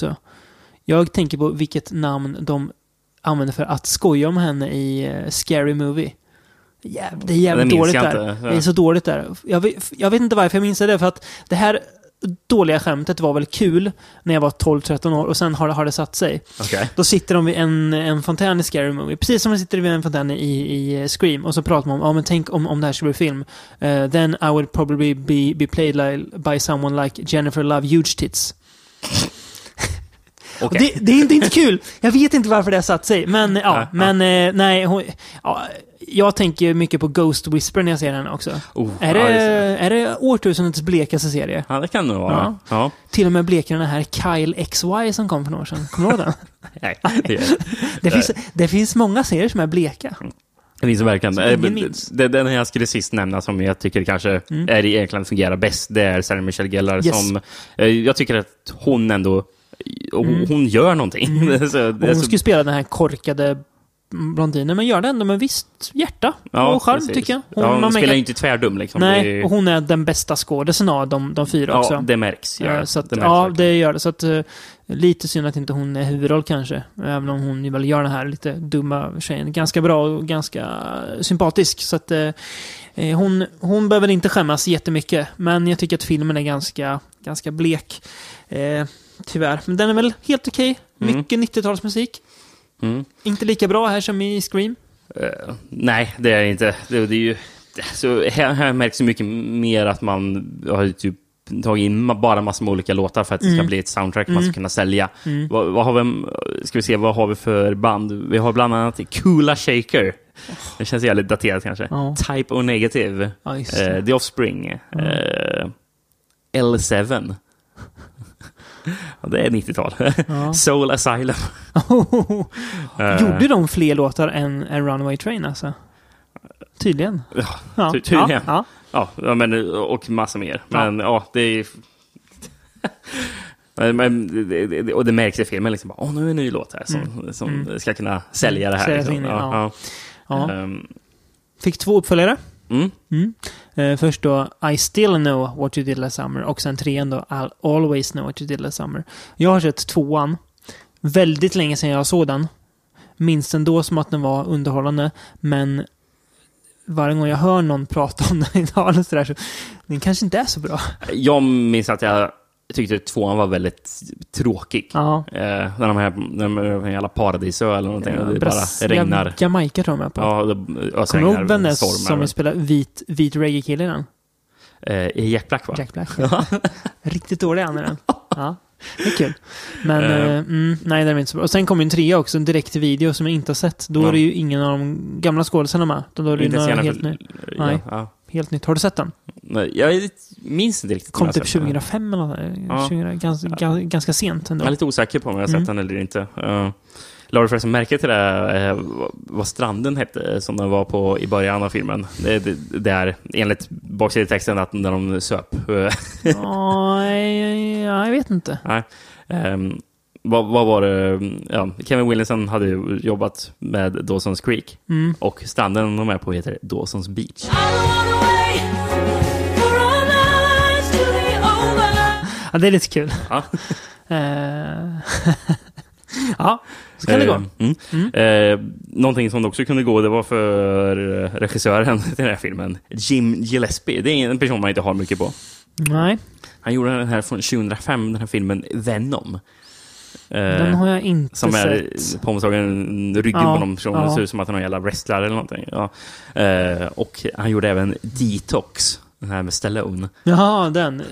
Jag tänker på vilket namn de använder för att skoja om henne i eh, Scary Movie. Jäv, det är jävligt dåligt där. inte. Det är så dåligt där. Jag vet, jag vet inte varför jag minns det, för att det här dåliga skämtet var väl kul när jag var 12-13 år och sen har det, har det satt sig. Okej. Då sitter de vid en, en fontän i Scary Movie. Precis som de sitter vid en fontän i, i eh, Scream. Och så pratar man om, ja men tänk om, om det här skulle bli film. Eh, then I would probably be, be played like, by someone like Jennifer Love Huge Tits. Okej. det, det är inte, inte kul. Jag vet inte varför det har satt sig. Men ja, Ja, ja. men eh, nej. Hon, ja, jag tänker mycket på Ghost Whisper när jag ser henne också. Oh, Är det, ja, det- är det årtusendets blekaste serie? Ja, det kan det nog vara. Ja. Till och med blekare den här Kyle XY som kom för några år sedan. Kommer du ihåg den? (laughs) Nej, det, Det finns, det finns många serier som är bleka. det finns verkligen. Eh, det- Den jag skulle sist nämna som jag tycker kanske Mm. är egentligen fungerar bäst, det är Sarah Michelle Gellar Yes. som... eh, Jag tycker att hon ändå... Hon, Mm. hon gör någonting. (laughs) så, Och är hon så- skulle spela den här korkade blondinen, men gör det ändå med visst hjärta och charm, precis. tycker jag. Hon, ja, hon spelar ju inte tvärdum liksom. Nej, är- och hon är den bästa skådisen av de, de fyra Ja, också. det märks. Ja, Eh, så att, det märks ja, verkligen. det gör det. Så att, eh, lite synd att inte hon är huvudroll kanske. Även om hon ju väl gör den här lite dumma tjejen ganska bra och ganska sympatisk. Så att eh, eh, hon, hon behöver inte skämmas jättemycket. Men jag tycker att filmen är ganska, ganska blek. Eh, tyvärr. Men den är väl helt okej. Mm. Mycket 90-talsmusik. Mm. Inte lika bra här som i Scream. Eh, nej, det är inte. Det, det är ju, så här, här märks det mycket mer att man har typ tagit in bara massor med olika låtar för att det ska Mm. bli ett soundtrack man Mm. ska kunna sälja. Mm. Vad, vad har vi, ska vi se, vad har vi för band? Vi har bland annat Coola Shaker. Det känns jävligt daterat kanske. Ja. Type O Negative. Det. eh, The Offspring. Eh, L7. Det är 90-tal. Ja. (laughs) Soul Asylum. (laughs) Eh, Gjorde de fler låtar än, än Runaway Train alltså? Tydligen. Ja. Ty- tydligen. Ja, ja. Ja, men, och massa mer. Men ja, det är... (laughs) Men, och det märks i filmen, liksom, åh, nu är en ny låt här som, Mm. som Mm. ska kunna sälja det här. Liksom. in ja. ja. Ja. Ehm, Fick två uppföljare. Mm. Mm. Eh, först då I still know what you did last summer och sen trean då I'll always know what you did last summer. Jag har sett tvåan. Väldigt länge sedan jag såg den. Minns den då som att den var underhållande, men varje gång jag hör någon (laughs) prata om den idag eller sådär så den kanske inte är så bra. Jag minns att jag tyckte tvåan var väldigt tråkig. Ja. Eh, när de här, när de är på en jävla paradisö eller någonting. och det Brass- bara regnar. Jamaica tror jag är på. Ja, det Kommer du ihåg vem som spelar vit, vit reggae-kille i den? Eh, Jack Black va? Jack Black. (laughs) Ja. Riktigt dålig han i den. Ja, det är kul. Men Eh. eh, mm, nej, det är inte så bra. Och sen kommer en trea också, en direkt video som jag inte har sett. Då Ja. är det ju ingen av de gamla skådespelarna med. Då är det ju helt, ny, ja, ja. Helt nytt. Har du sett den? Nej, Jag minns inte riktigt. om Kom jag typ sett den. 2005 eller något. Ja. 20, ganska, ganska, ganska sent ändå. Jag är lite osäker på om jag har sett Mm. den eller inte. Uh, la du förresten märke till det, eh, vad- stranden hette som den var på i början av filmen? Det, det, det är enligt baksidetexten att när de söp. Eh, (laughs) Ja, ja, jag vet inte. Nej. Ehm, vad, vad var det? Ja, Kevin Williamson hade jobbat med Dawson's Creek. Mm. Och stranden de är på heter Dawson's Beach. Ja, det är lite kul. Ja. (laughs) Eh, (laughs) ja, så kan det gå. Eh, Mm. Eh, någonting som också kunde gå, det var för eh, regissören (laughs) till den här filmen, Jim Gillespie. Det är en person man inte har mycket på. Nej, Han gjorde den här från 2005, den här filmen Venom. Eh, den har jag inte Som är sett. på en ryggen Ja, på någon person. ja. Det ser ut som att han är en jävla wrestler eller någonting. Ja. Eh, och han gjorde även Detox. Den här med Stallone. Jaha, den.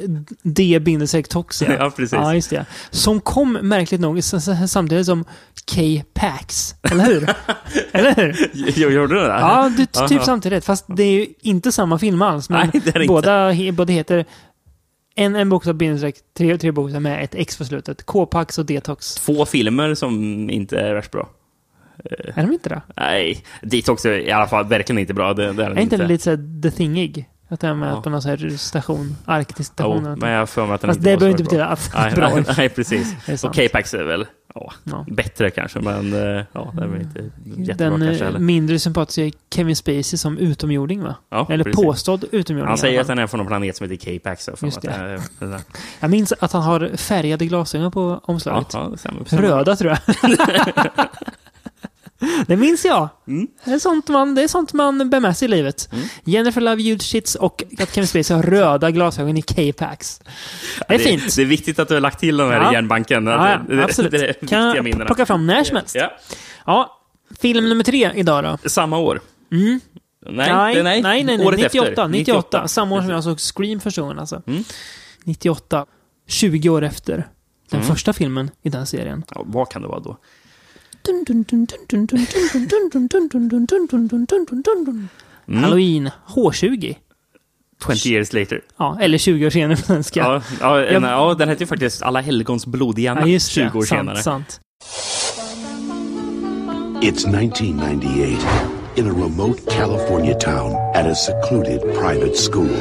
D-tox, ja. (laughs) Ja, precis. Ja, just det. Som kom, märkligt nog, samtidigt som K-Pax. Eller hur? (laughs) eller hur? Jag gjorde det där? Ja, du, typ Aha. samtidigt. Fast det är ju inte samma film alls. Men Nej, det det båda, he, båda heter en, en bokstav, bindestreck, tre, tre bokstäver med ett X på slutet. K-Pax och Detox. Två filmer som inte är värst bra. Är de inte det? Nej, Detox är i alla fall verkligen inte bra. Det, det är den Är inte det lite såhär The Thingig? Att det är med Ja. på någon sån här station, arktisk station. Jo, men jag har för mig att den Fast inte det behöver så inte betyda att nej, bra. nej, nej, precis. Och. K-Pax är väl ja, Ja. bättre kanske, men eh, ja, det är inte jättebra Den kanske eh, mindre sympatiska Kevin Spacey som utomjording va? Ja, Eller precis. påstådd utomjording. Han säger att den är från en planet som heter K-Pax. jag den där. (laughs) Jag minns att han har färgade glasögon på Ja, omslaget. ja, stämmer. Röda tror jag. (laughs) (laughs) det minns jag. Mm. Det, är sånt man, det är sånt man bär med sig i livet. Jennifer Love Shits och att Kevin Spacey har röda glasögon i K-Pax. Det är fint. Det är viktigt att du har lagt till den här Ja. i järnbanken. Ja, ja, Det- det- absolut. Det är kan minnena. plocka fram när som helst. Ja. Ja, film nummer tre idag då. Samma år. Mm. Nej, nej, det- nej, nej, nej, Året 98, efter. 98. Samma år som jag såg Scream första gången alltså. Mm. 98. 20 år efter den Mm. första filmen i den serien. Ja, vad kan det vara då? Mm. Halloween H20. 20 years later. Ja, eller 20 år senare på svenska. Ja, ja, en, ja den heter ju faktiskt Alla helgons blodiga natt 20 år sant, senare. Sant. It's 1998 in a remote California town at a secluded private school.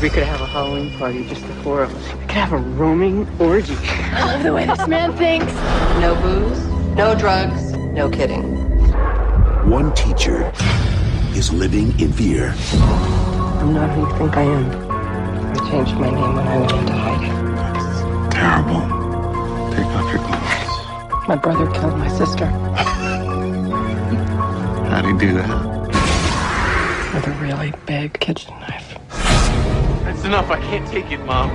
We could have a Halloween party, just the four of us. We could have a roaming orgy. I love the way this man thinks. No booze, no drugs, no kidding. One teacher is living in fear. I'm not who you think I am. I changed my name when I went into hiding. That's Terrible. Take off your clothes. My brother killed my sister How'd he do that? with a really big kitchen knife. That's enough. I can't take it, Mom.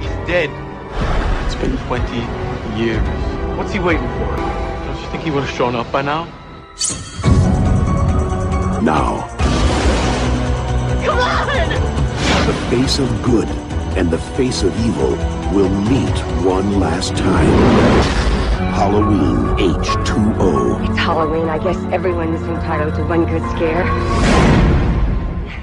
He's dead. It's been 20 years. What's he waiting for? Don't you think he would have shown up by now? Now, Come on! the face of good and the face of evil will meet one last time. Halloween H2O. It's Halloween. I guess everyone is entitled to one good scare.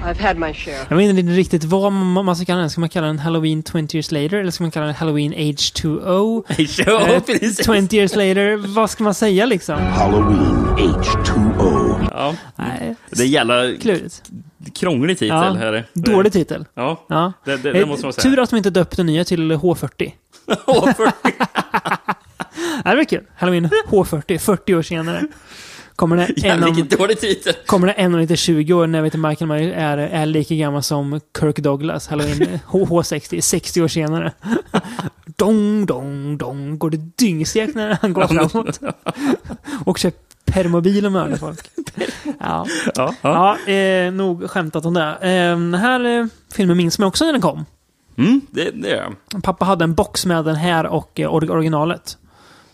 I've had my share. Jag vet inte riktigt vad man ska kalla den. Ska man kalla den Halloween 20 years later? Eller ska man kalla den Halloween H2O? H2O, Eh, (laughs) precis. 20 years later. Vad ska man säga liksom? Halloween H2O. Ja. Nej, Det är jävla klurigt. krånglig titel. Ja, Här. Dålig titel. Ja, Ja. det, det, det Eh, måste man säga. Tur att de inte döpt den nya till H40. (laughs) (laughs) det var kul. Halloween H40, 40 år senare. Kommer det en om, vilken dålig titel. kommer det en om lite 20 år när vet du, Michael Myers är, är lika gammal som Kirk Douglas. Halloween (laughs) H- H60, 60 år senare. (laughs) dong, dong, dong. Går det dyngsekt när han går framåt. (laughs) Och kör permobil och mördar folk. Ja, Ja, ja. ja eh, nog skämtat om det. Eh, den här eh, filmen minns man också när den kom. Mm, det, det är jag. Pappa hade en box med den här och eh, or- originalet.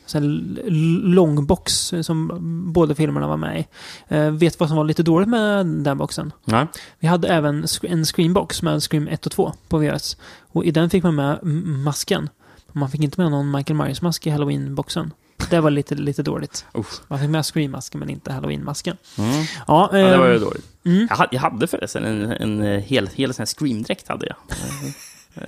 Så en l- lång box eh, som båda filmerna var med i. Eh, vet vad som var lite dåligt med den boxen? Nej. Vi hade även en screenbox med Scream 1 och 2 på VHS. Och i den fick man med masken. Man fick inte med någon Michael Myers-mask i Halloween-boxen. Det var lite, lite dåligt. Usch. Man fick med Scream-masken men inte Halloween-masken. Mm. Ja, Ja, det var ju ehm, dåligt. mm. Jag, hade, jag hade förresten en, en eh, hel, hel sån Scream-dräkt. Hade jag. (laughs)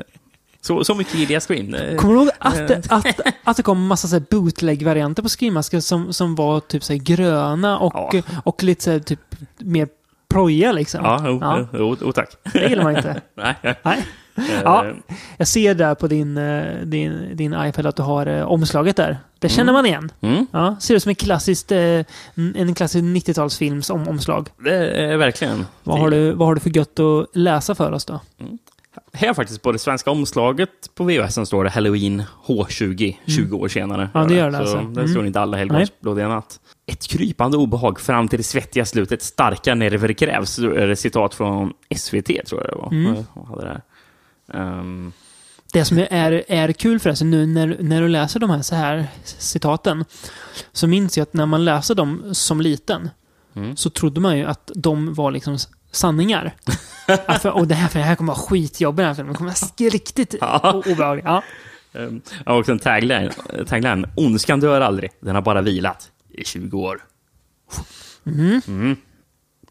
Så, så mycket gillar jag Scream. Kommer du ihåg att, eh, det- att, att det kom massa så bootleg-varianter på Scream-masker som, som var typ så gröna och, och lite så typ mer projiga liksom? Ja, jo, jo, jo, jo, tack. Det gillar man inte. (laughs) Nej. Nej. Eh, Ja, jag ser där på din, eh, din, din iPad att du har omslaget där. Det känner man igen. Mm. Ja, ser ut som en klassisk, eh, en klassisk 90-talsfilms om, omslag. Det är verkligen. Vad har, du, vad har du för gött att läsa för oss då? Här faktiskt på det svenska omslaget på VHS står det Halloween H20, 20 år senare. Ja, det gör det Så alltså. det Mm. står inte alla helgons blodiga natt. Ett krypande obehag fram till det svettiga slutet. Starka nerver krävs. Så är det citat från SVT, tror jag det var. Mm. Jag hade det. Ehm, Det som är, är kul förresten nu när, när du läser de här, så här citaten så minns jag att när man läser dem som liten Mm. så trodde man ju att de var liksom sanningar. (laughs) att för, och det här, för det här kommer vara skitjobbigt den här kommer vara riktigt Ja. o- obehagligt. Ja. Um, jag har också en tagline, tagline. Ondskan dör aldrig. Den har bara vilat i 20 år. Mm. Mm.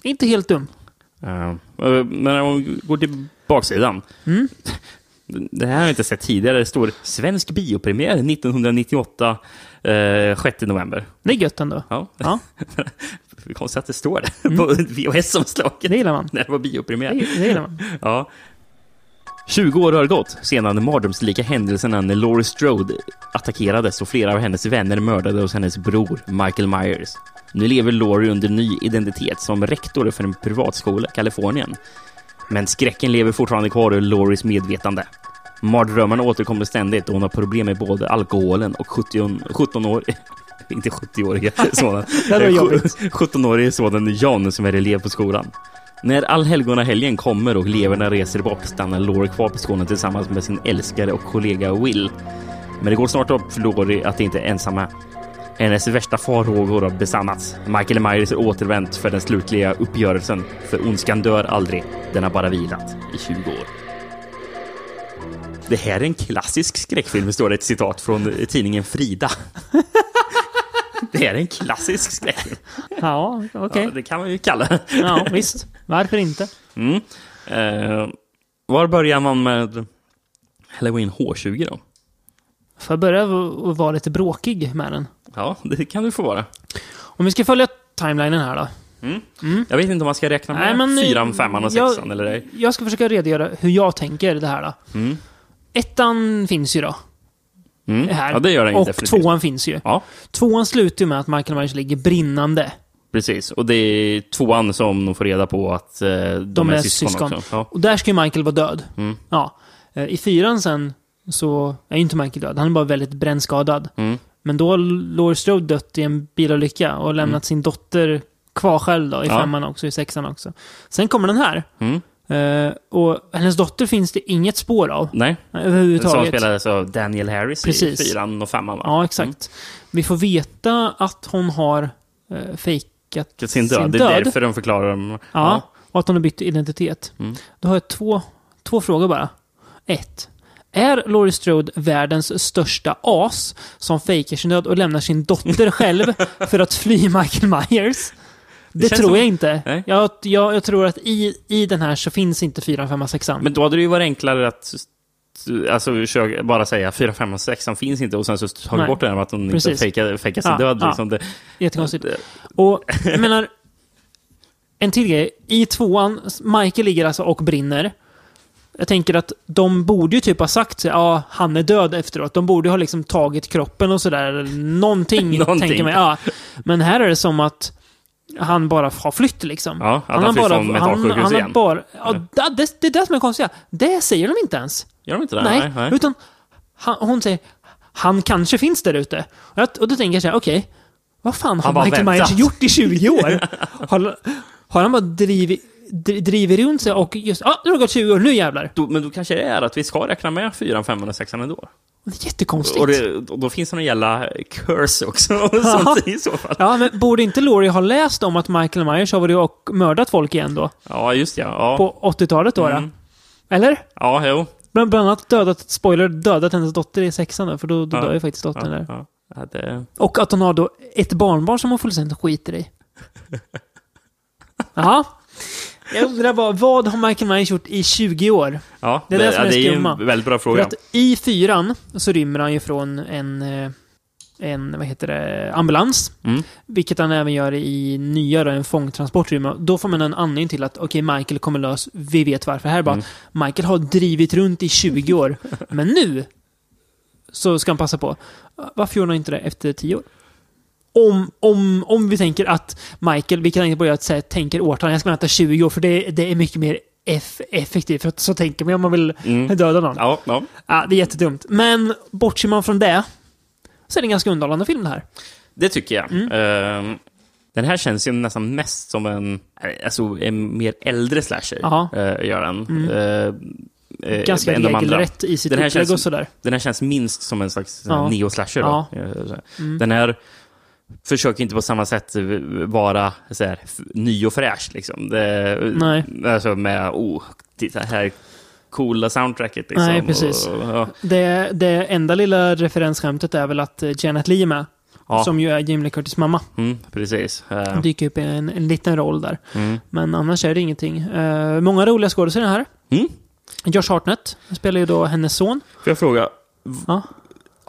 Inte helt dum. Uh, men om vi går till baksidan. Mm. Det här har jag inte sett tidigare. Det står svensk biopremiär 1998, eh, 6 november. Det är gött ändå. Ja. Ja. (laughs) Det är konstigt att det står det på VHS-omslaget. Det gillar man. När det var biopremiär. Det, det gillar man. Ja. 20 år har gått sedan de mardrömslika händelserna när Laurie Strode attackerades och flera av hennes vänner mördade hos hennes bror Michael Myers. Nu lever Laurie under ny identitet som rektor för en privatskola i Kalifornien. Men skräcken lever fortfarande kvar i Lauries medvetande. Mardrömmarna återkommer ständigt och hon har problem med både alkoholen och 70, 17 år... (laughs) Inte 70-åriga (laughs) sonen. Det hade varit jobbigt. (laughs) 17-årige sonen John som är elev på skolan. När allhelgonahelgen kommer och eleverna reser bort stannar Laurie kvar på skolan tillsammans med sin älskare och kollega Will. Men det går snart upp för Laurie att de inte är ensamma. Hennes värsta farhågor har besannats. Michael Myers är återvänt för den slutliga uppgörelsen. För ondskan dör aldrig. Den har bara vilat i 20 år. Det här är en klassisk skräckfilm, står det ett citat från tidningen Frida. (laughs) Det är en klassisk skräckfilm. Ja, okej. Ja, det kan man ju kalla det. Ja, visst. Varför inte? Mm. Eh, var börjar man med Halloween H20 då? Får jag börja v- vara lite bråkig med den? Ja, det kan du få vara. Om vi ska följa timelinen här då. Mm. Jag vet inte om man ska räkna med Nej, fyran, femman och jag- sexan eller ej. Jag ska försöka redogöra hur jag tänker det här då. Mm. Ettan finns ju då. Mm. Här. Ja, det gör den Och definitivt. tvåan finns ju. Ja, Tvåan slutar ju med att Michael Myers ligger brinnande. precis. Och det är tvåan som de får reda på att eh, de, De är, är syskon, syskon. också. Ja. Och där ska ju Michael vara död. Mm. Ja. Eh, I fyran sen så är ju inte Michael död. Han är bara väldigt brännskadad. Mm. Men då har Laurie Strode dött i en bilolycka och lämnat sin dotter kvar själv då, i Ja. femman också, i sexan också. Sen kommer den här. Mm. Eh, och hennes dotter finns det inget spår av. Nej, som Överhuvudtaget. spelades av Daniel Harris Precis. i fyran och femman va? Ja, exakt. Vi får veta att hon har uh, fejkat Mm. Sin död. Det är därför de förklarar dem. Ja, och att hon har bytt identitet. Mm. Då har jag två, två frågor bara. Ett. Är Laurie Strode världens största as som fejkar sin död och lämnar sin dotter (laughs) själv för att fly Michael Myers? Det, känns tror som- jag inte. Jag, jag, jag tror att i, i den här så finns inte 4, 5, 6. Men då hade det ju varit enklare att alltså, bara säga 4, 5 och 6 finns inte och sen så tar vi bort det här med att hon Precis. inte fejkar, fejkar sin Ja, död. ja. Liksom. Det, Jättekonstigt. det- Och jag menar, en till grej. I tvåan, Michael ligger alltså och brinner. Jag tänker att de borde ju typ ha sagt sig, ja, han är död efteråt. De borde ha liksom tagit kroppen och sådär. Någonting, (laughs) Någonting. tänker man. Ja. Men här är det som att han bara har flytt liksom. Ja, att han har flytt bara, från mentalsjukhus han, han igen. bara, ja, det, det, det är det som är konstiga. Det säger de inte ens. Gör de inte det? Nej, Nej, nej. utan han, hon säger han kanske finns där ute. Och, och då tänker jag så här, okej, vad fan har Han Michael väntat. Myers gjort i 20 år? (laughs) har, har han bara drivit, dri- drivit runt sig och just, ja, nu har det gått 20 år, nu jävlar. Då, men då kanske det är att vi ska räkna med 4, 5 och 6 ändå. Det är jättekonstigt. Och, det, och då finns det någon jävla curse också. (laughs) sånt i så fall. Ja, men borde inte Laurie ha läst om att Michael Myers har varit och mördat folk igen då? Ja, just ja. ja. På 80-talet då? Mm. då? Eller? Ja, jo. Bland, bland annat dödat, spoiler, dödat hennes dotter i sexan då, för då, då Ja. dör ju faktiskt dottern Ja, där. Ja, det... Och att hon har då ett barnbarn som hon fullständigt skiter i. (laughs) Jaha. Jag undrar bara, vad har Michael Myers gjort i 20 år? Ja, Det är det som är ja, det är skumma. en väldigt bra För fråga. att i fyran så rymmer han ju från en, eh, en vad heter det, ambulans. Mm. Vilket han även gör i nya då, en fångtransport. rymmer. Då får man en anledning till att okej, Michael kommer lös. Vi vet varför. Här bara, Mm. Michael har drivit runt i 20 år. (laughs) Men nu så ska han passa på. Varför gjorde han inte det efter 10 år? Om, om, om vi tänker att Michael, vi kan tänka på att säga, tänker årtal, jag ska vänta 20 år för det, det är mycket mer eff, effektivt. För att så tänker man om man vill Mm. döda någon. Ja, ja. Ja, det är jättedumt. Men bortser man från det så är det en ganska underhållande film det här. Det tycker jag. Mm. Ehm, den här känns ju nästan mest som en, alltså, en mer äldre slasher. Uh, gör den. Mm. Eh, eh, Ganska regelrätt i sitt Den här upplägg och sådär. Den här känns minst som en slags Ja. neo-slasher. Eh. Mm. Den här försöker inte på samma sätt vara så här, ny och fräsch. Liksom. Det, Nej. Alltså med, oh, titta här, coola soundtracket. Liksom. Nej, precis. Och, ja. Det, det enda lilla referensskämtet är väl att eh, Janet Leigh är med. Ja. Som ju är Jamie Lee Curtis mamma. Mm, precis. Eh, Dyker upp i en, en liten roll där. Mm. Men annars är det ingenting. Eh, många roliga skådespelare här. Mm. Josh Hartnett spelar ju då hennes son. Får jag fråga, Ja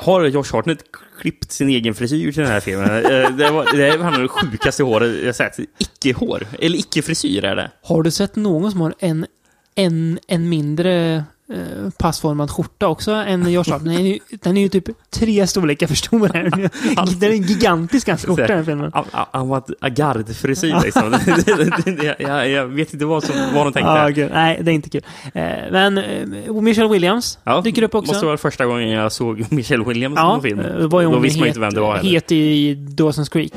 har Josh Hartnett klippt sin egen frisyr till den här filmen? Eh, det, var, det han har det sjukaste håret jag sett. Icke-hår, eller icke-frisyr är det. Har du sett någon som har en, en, en mindre eh, passformad skjorta också än Josh Hartnett? Den är, ju, den är ju typ tre storlekar för stor. Den (laughs) är en gigantisk hans skjorta den här filmen. Han- Han var ett agardfrisyr liksom. (laughs) (laughs) jag, jag vet inte vad, som, vad de tänkte. Ja, gud. Nej, det är inte kul. Eh, men eh, Michelle Williams Ja, dyker upp också. måste vara första gången jag såg Michelle Williams ja, på film. ju Då visste man het, inte vem det var heller. het i Dawson's Creek.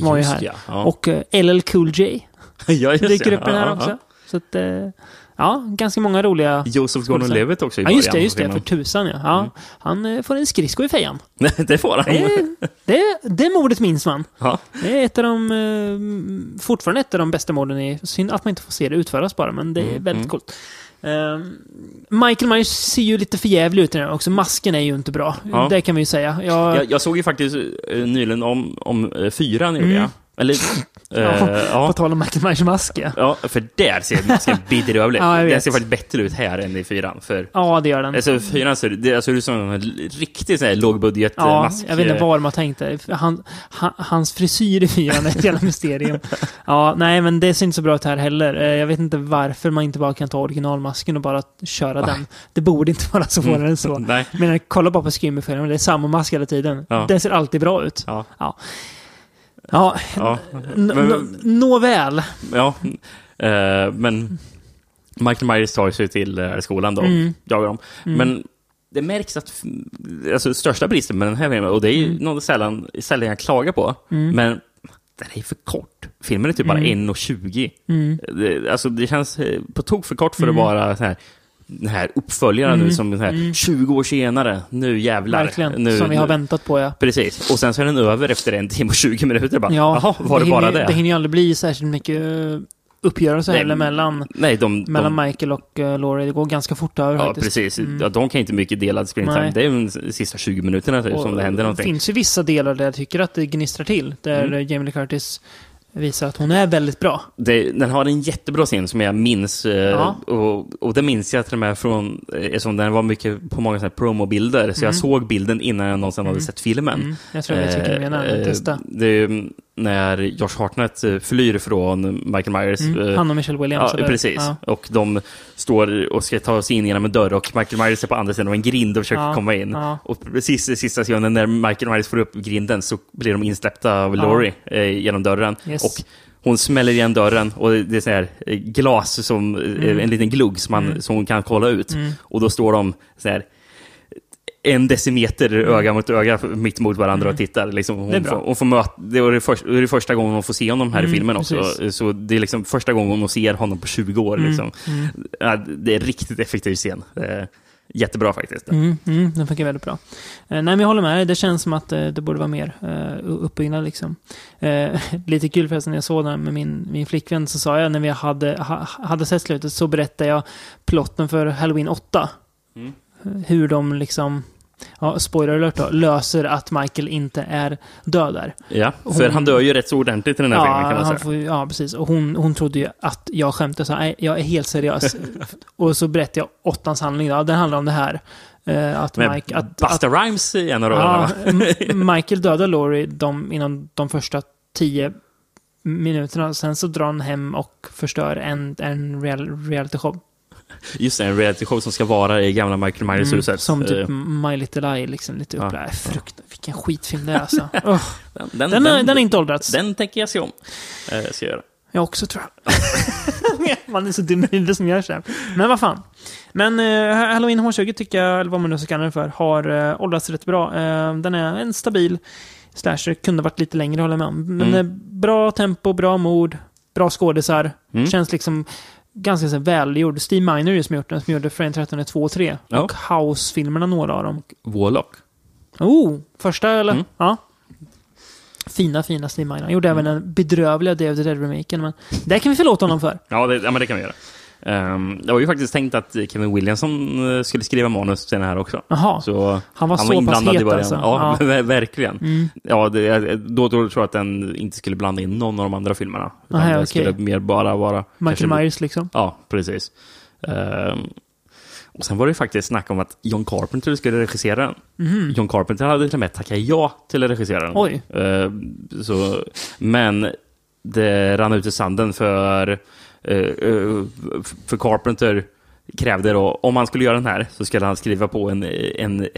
Var ju Just här. ja, ja. Och eh, LL Cool J (laughs) ja, just dyker ja. upp i den här också. Så att, eh, ja, ganska många roliga... Joseph Gordon-Levitt också i Ja, just det, början just det. För tusan ja. ja. Han eh, får en skridsko i fejan. (laughs) det får han. Det, det, det mordet minns man. Ja. Det är ett av de, eh, fortfarande ett av de bästa morden. i- Synd att man inte får se det utföras bara, men det är Mm, väldigt mm. coolt. Eh, Michael Myers ser ju lite förjävlig ut i den också. Masken är ju inte bra. Ja. Det kan vi ju säga. Jag, Jag, jag såg ju faktiskt eh, nyligen om, om eh, fyran, Mm. jag. Eller, (laughs) eh, Ja, ja. På tal om Michael Myers mask, ja. För där ser masken bedrövlig (laughs) ut. Ja, den ser faktiskt bättre ut här än i fyran. För, Ja, det gör den. alltså, fyran ser det alltså, det är som en riktigt sån här lågbudget eh, Ja, mask. jag vet inte vad de har tänkt där. Han, han, hans frisyr i fyran är ett jävla mysterium. (laughs) Ja, nej, men det ser inte så bra ut här heller. Eh, Jag vet inte varför man inte bara kan ta originalmasken och bara köra den. Det borde inte vara svårare än så. Nej. Men kolla bara på Skimmy-filmen, det är samma mask hela tiden. Den ser alltid bra ut. Ja. Ja, ja. Men- nåväl. Ja, eh, men Michael Myers tar sig till eh, skolan då, Mm. jagar dem. Mm. Men det märks att alltså, största bristen med den här filmen, och det är ju Mm. något sällan, sällan jag klagar på, Mm. men den är för kort. Filmen är typ bara Mm. 1.20. Mm. Det, alltså, det känns eh, på tok för kort för Mm. att vara så här, den här uppföljaren nu Mm. som den här, Mm. 20 år senare, nu jävlar. Verkligen. Nu, Som vi har nu. väntat på, ja. Precis, och sen så är den över efter en timme och 20 minuter. Bara, Ja, Jaha, var det, hinner, bara ju- det? Det hinner ju aldrig bli särskilt mycket eh, uppgörelse Nej, heller mellan, Nej, de, mellan de, Michael och uh, Laurie. Det går ganska fort över Ja, faktiskt. precis. Mm. Ja, de kan inte mycket delad screen time. Nej. Det är de sista 20 minuterna typ, som det händer Det någonting. finns ju vissa delar där jag tycker att det gnistrar till. Där Mm. Jamie Lee Curtis visar att hon är väldigt bra. Det, den har en jättebra scen som jag minns. eh, Ja. Och, och det minns jag till och med från, eh, eftersom den var mycket på många promobilder. Så Mm. jag såg bilden innan jag någonsin hade Mm. sett filmen. Mm. Jag tror jag vet vilken du menar, men Eh, testa. Det när Josh Hartnett eh, flyr från Michael Myers. Mm. eh, Han och Michelle Williams, Ja, precis. Ja. Och de står och ska ta sig in genom en dörr och Michael Myers är på andra sidan av en grind och försöker Ja, komma in. ja. Och precis i sista sekunden när Michael Myers får upp grinden så blir de insläppta av. Laurie eh, genom dörren. Yes. Och hon smäller igen dörren och det är så här eh, glas, som, Mm. en liten glugg som, man, Mm. som hon kan kolla ut. Mm. Och då står de så här en decimeter öga mot öga mitt mot varandra Mm. och tittar. Liksom, hon, Det är bra. Får, hon får möta, det är det, först, det första gången hon får se honom här Mm, i filmen också. precis. Så det är liksom första gången hon ser honom på 20 år. Mm, Liksom. mm. Ja, det är riktigt effektiv scen. Eh, Jättebra faktiskt. Mm, mm, den funkar väldigt bra. Eh, nej, jag håller med. Det känns som att eh, det borde vara mer eh, uppbyggnad liksom. Eh, (laughs) lite kul förresten, när jag såg den med min, min flickvän så sa jag när vi hade, ha, hade sett slutet så berättade jag plotten för Halloween 8. Mm. hur de liksom, ja, spoiler alert då, löser att Michael inte är död där. Ja, för Hon- han dör ju rätt så ordentligt i den här filmen kan man han säga. får, ja, precis. Och hon, hon trodde ju att jag skämtade, så nej, jag är helt seriös. (laughs) och så berättade jag åttans handling, då. den handlar om det här. Eh, att Med Mike, att, Busta Rhymes i en av rollerna, Ja, (laughs) Michael dödar Laurie de, inom de första tio minuterna. Sen så drar han hem och förstör en, en real, reality show. Just det, en reality show som ska vara i gamla Michael Myers-huset. Mm, som typ Eh, My Little Eye, liksom lite Ja. upplagd. Frukt, vilken skitfilm det är alltså. (laughs) Ugh. den, Den, är, den är inte åldrats. Den tänker jag se om. Eh, ska jag göra. Jag också tror jag. (laughs) man är så dum i huvudet som gör så här. Men vad fan. Men uh, Halloween H20 tycker jag, eller vad man nu ska kalla den för, har uh, åldrats rätt bra. Eh, den är en stabil slasher. Kunde varit lite längre håller jag med om. Men Mm. eh, bra tempo, bra mod, bra skådisar. Mm. Känns liksom ganska så välgjord. Steve Miner som gjort den, som gjorde Friday 13 2 och 3. Ja. Och House-filmerna, några av dem. Warlock. Oh, första eller? Mm. Ja. Fina, fina Steve Miner. Han gjorde även den bedrövliga the Dead-remaken, men det kan vi förlåta honom för. Ja, det, ja men det kan vi göra. Um, det var ju faktiskt tänkt att Kevin Williamson eh, skulle skriva manus till den här också. Jaha. Så Han var så pass het början. alltså? Ja, Ja. (laughs) ver- verkligen. Mm. Ja, det, då tror jag att den inte skulle blanda in någon av de andra filmerna. Utan Aha, den okej. skulle mer bara vara... Michael kanske- Myers liksom. Ja, precis. Ehm, och sen var det ju faktiskt snack om att John Carpenter skulle regissera den. Mhm. John Carpenter hade till och med tackat ja till att regissera den. Oj. Ehm, så, men det rann ut i sanden för, för Carpenter krävde då, om han skulle göra den här, så skulle han skriva på en, en,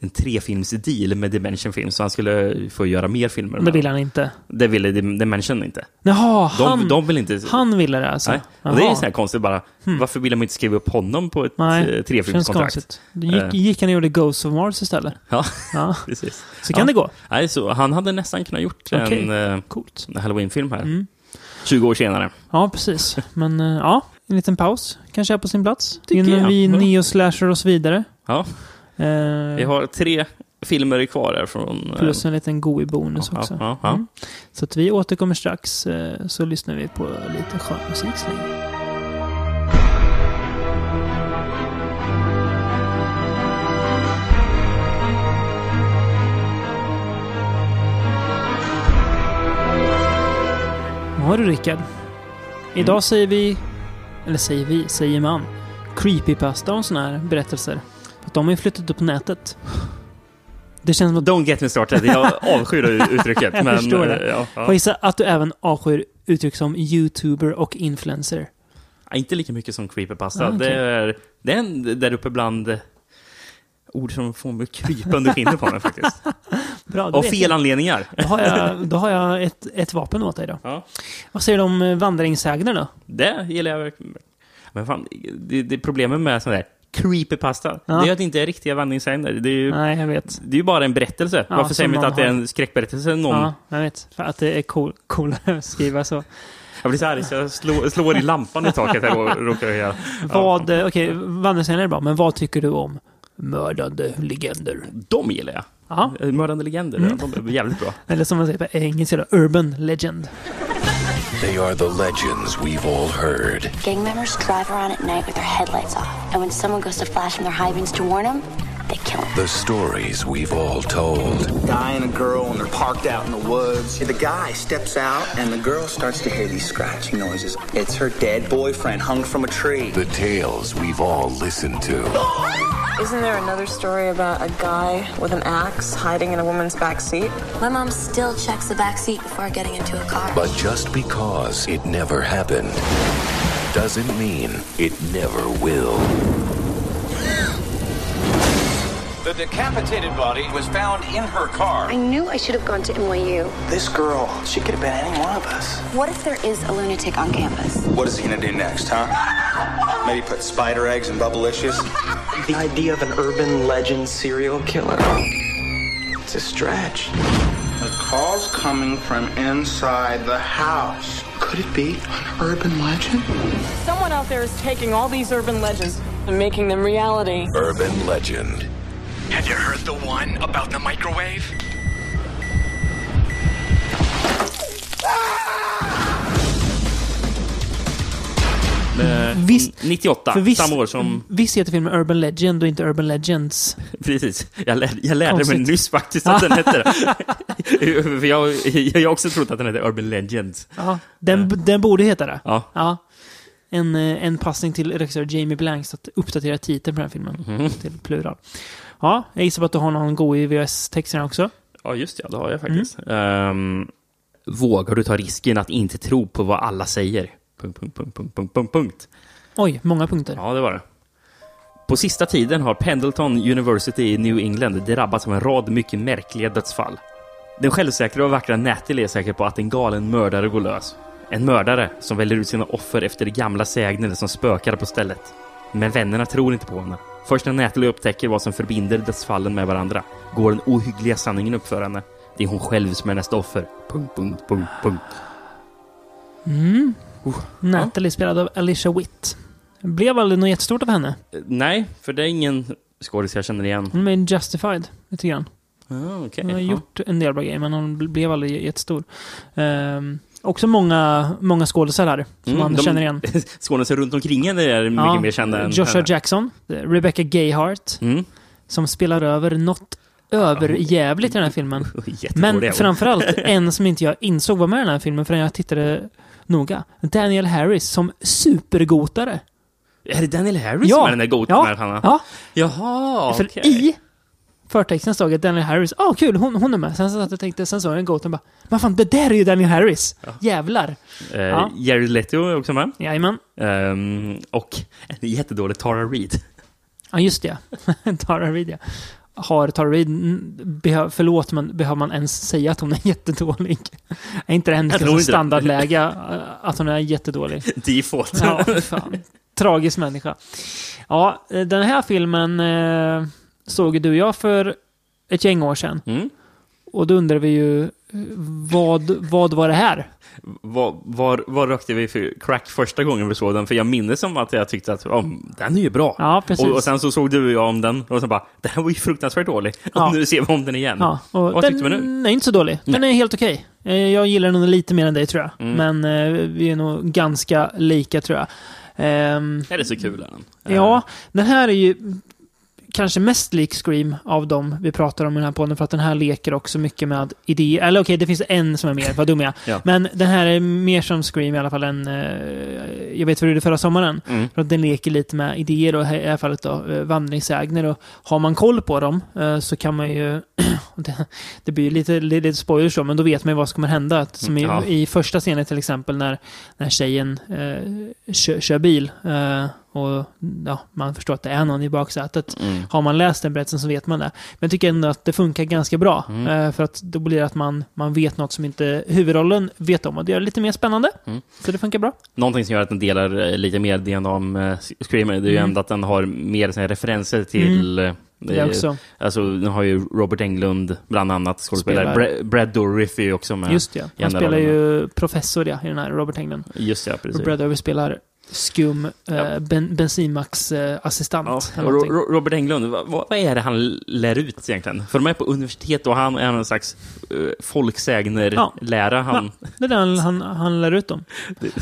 en trefilmsdeal med Dimension Film, så han skulle få göra mer filmer. Men det med vill dem. han inte. Det ville Dim- Dimension inte. Jaha, De, han, de vill inte... han ville det alltså? Nej. Och det är Jaha. så här konstigt bara. Varför vill de inte skriva upp honom på ett Nej, eh, trefilmskontrakt? gick, Eh, gick han och gjorde Ghost of Mars istället? Ja, Ja. (laughs) precis. Så kan ja. det gå. Nej, så han hade nästan kunnat gjort Okej, en, eh, Coolt. en halloween-film här. Mm. 20 år senare. Ja, precis. Men eh, ja, en liten paus kanske är på sin plats. Tycker Innan jag. vi och så vidare. Ja, Eh, vi har tre filmer kvar här från... eh, Plus en liten god bonus ja, också. ja, ja. Mm. Så att vi återkommer strax, så lyssnar vi på lite skön musik så länge. Ja du Rickard. Idag Mm. säger vi, eller säger vi, säger man, creepypasta och såna här berättelser. Att de har ju flyttat upp på nätet. Det känns som att Don't get me started. Jag avskyr (laughs) uttrycket. Jag men, förstår eh, det. Ja, ja. Jag gissar att du även avskyr uttryck som youtuber och influencer. Ja, Inte lika mycket som creepypasta. Ah, okej. det, är, det är en där uppe bland eh, ord som får mig krypa under skinnet på mig faktiskt. (laughs) Bra, Av fel jag. anledningar. Då har jag, (laughs) då har jag ett, ett vapen åt dig då. Ja. Vad säger du om eh, vandringssägner då? Det gillar jag verkligen. Men fan, det, det problemet med sån där creepypasta, Ja. det är att det inte är riktiga vandringssägner. Det är ju, Nej, jag vet. det är bara en berättelse. Ja, Varför säger man inte att det är har- en skräckberättelse? Någon... Ja, jag vet. För att det är cool, coolare (laughs) att skriva så. Jag blir så arg så jag slår, slår i lampan i taket här och råkar göra. Vad, eh, okej, vandringssägner är bra, men vad tycker du om mördande legender? De gillar jag. Ja. Eh, Mördande legender, Mm. de är jävligt bra. Eller som man säger på engelska då, urban legend. They are the legends we've all heard. Gang members drive around at night with their headlights off. And when someone goes to flash from their high beams to warn them, they kill them. The stories we've all told. guy and a girl and they're parked out in the woods. The guy steps out and the girl starts to hear these scratching noises. It's her dead boyfriend hung from a tree. The tales we've all listened to. Isn't there another story about a guy with an axe hiding in a woman's back seat? My mom still checks the back seat before getting into a car. But just because it never happened doesn't mean it never will. The decapitated body was found in her car. I knew I should have gone to NYU. This girl, she could have been any one of us. What if there is a lunatic on campus? What is he gonna do next, huh? Maybe put spider eggs in Bubblicious? The idea of an urban legend serial killer. It's a stretch. The call's coming from inside the house. Could it be an urban legend? Someone out there is taking all these urban legends and making them reality. Urban legend. Have you heard the one about the microwave? Eh, Visst- 98, För visst, samma år som... visst heter filmen Urban Legend och inte Urban Legends? (laughs) Precis. Jag, lär, jag lärde mig Konstigt. nyss faktiskt att den hette det. (laughs) För jag, jag har också trott att den hette Urban Legends. Ja, den, den borde heta det. Ja. Ja. En, eh, en passning till regissör Jamie Blanks att uppdatera titeln på den här filmen. Mhm. Till plural. Ja, jag gissar på att du har någon god i VHS-texterna också. Ja, just det. Det har jag faktiskt. Ehm, vågar du ta risken att inte tro på vad alla säger? Punkt, punkt, punkt, punkt, punkt, punkt, punkt. Oj, många punkter. Ja, det var det. På sista tiden har Pendleton University i New England drabbats av en rad mycket märkliga dödsfall. Den självsäkra och vackra Natalie är säker på att en galen mördare går lös. En mördare som väljer ut sina offer efter de gamla sägner som spökar på stället. Men vännerna tror inte på henne. Först när Natalie upptäcker vad som förbinder dödsfallen med varandra går den ohyggliga sanningen upp för henne. Det är hon själv som är nästa offer. Punkt, punkt, punkt, punkt. Mm. Natalie spelad av Alicia Witt. Blev aldrig något jättestort av henne. Eh, Nej, för det är ingen skådis jag känner igen. Hon är Justified, lite grann. Ah, okej. Hon har Ja. gjort en del bra grejer, men hon bl- blev aldrig jättestor. Ehm, också många, många skådisar som Mm, man de- känner igen. (laughs) Skådisar runt omkring henne är mycket Ja, mer kända än Joshua henne. Jackson, Rebecca Gayheart, Mm. som spelar över något överjävligt i den här filmen. (laughs) Men framförallt (laughs) en som inte jag insåg var med i den här filmen förrän jag tittade noga. Daniel Harris som supergotare. Är det Daniel Harris Ja. som är den där goten Ja. här, Hanna? Ja. Jaha, För okej. i förtexten stod att Daniel Harris, ah kul, hon, hon är med. Sen så att jag tänkte, sen såg jag en goten bara, vad fan, det där är ju Daniel Harris. Jävlar. Eh, Ja. Jared Leto är också med. Jajamän. Ehm, och en jättedålig Tara Reid. Ja, just det. (laughs) Tara Reid, ja. Har Tara Reid, behö, förlåt, men behöver man ens säga att hon är (laughs) jättedålig? Är inte det hennes liksom standardläge äh, att hon är jättedålig? (laughs) Default. Ja, fan. Tragisk människa. Ja, eh, den här filmen eh, såg du och jag för ett gäng år sedan. Mm. Och då undrar vi ju, eh, vad, vad var det här? Var, var, var rökte vi för crack första gången vi såg den? För jag minns som att jag tyckte att oh, den är ju bra. Ja. Och, och sen så såg du och jag om den och så bara, (laughs) den här var ju fruktansvärt dålig. Ja. Och nu ser vi om den igen. Ja, och Vad den tyckte vi nu? är inte så dålig. Den är helt okej. Eh, Jag gillar den lite mer än dig tror jag. Mm. Men eh, vi är nog ganska lika tror jag. Ehm, Är det så kul? Är den? Ja, den här är ju kanske mest lik Scream av dem vi pratar om i den här podden, för att den här leker också mycket med idéer. Eller okej, det finns en som är mer, vad dum jag. Ja. Men den här är mer som Scream i alla fall än eh, Jag vet vad du gjorde förra sommaren. Mm. För att den leker lite med idéer och i det här fallet då eh, vandringssägner. Och har man koll på dem eh, så kan man ju (clears throat) det, det blir ju lite, lite spoilers då, men då vet man ju vad som kommer hända. Som i, Ja. i första scenen till exempel när, när tjejen eh, kör, kör bil eh, och ja, man förstår att det är någon i baksätet. Mm. Har man läst den berättelsen så vet man det. Men jag tycker ändå att det funkar ganska bra. Mm. Eh, för att då blir det att man, man vet något som inte huvudrollen vet om. Och det gör det lite mer spännande. Mm. Så det funkar bra. Någonting som gör att den delar eh, lite mer DNA om uh, Screamer, det är ju Mm. ändå att den har mer här referenser till... eh, Det också. Alltså, den har ju Robert Englund, bland annat, skådespelare. Spelar. Bra- Brad Dourif är ju också med. Just det. Han spelar ju professor ja, i den här, Robert Englund. Just det, ja, precis. Och Brad Dourif spelar skum eh, ben. Ja, och Ro- Ro- Robert Englund, vad, vad är det han lär ut egentligen? För de är på universitet och han är någon slags uh, folksägner-lära. Han, Det är det han, han, lär ut dem.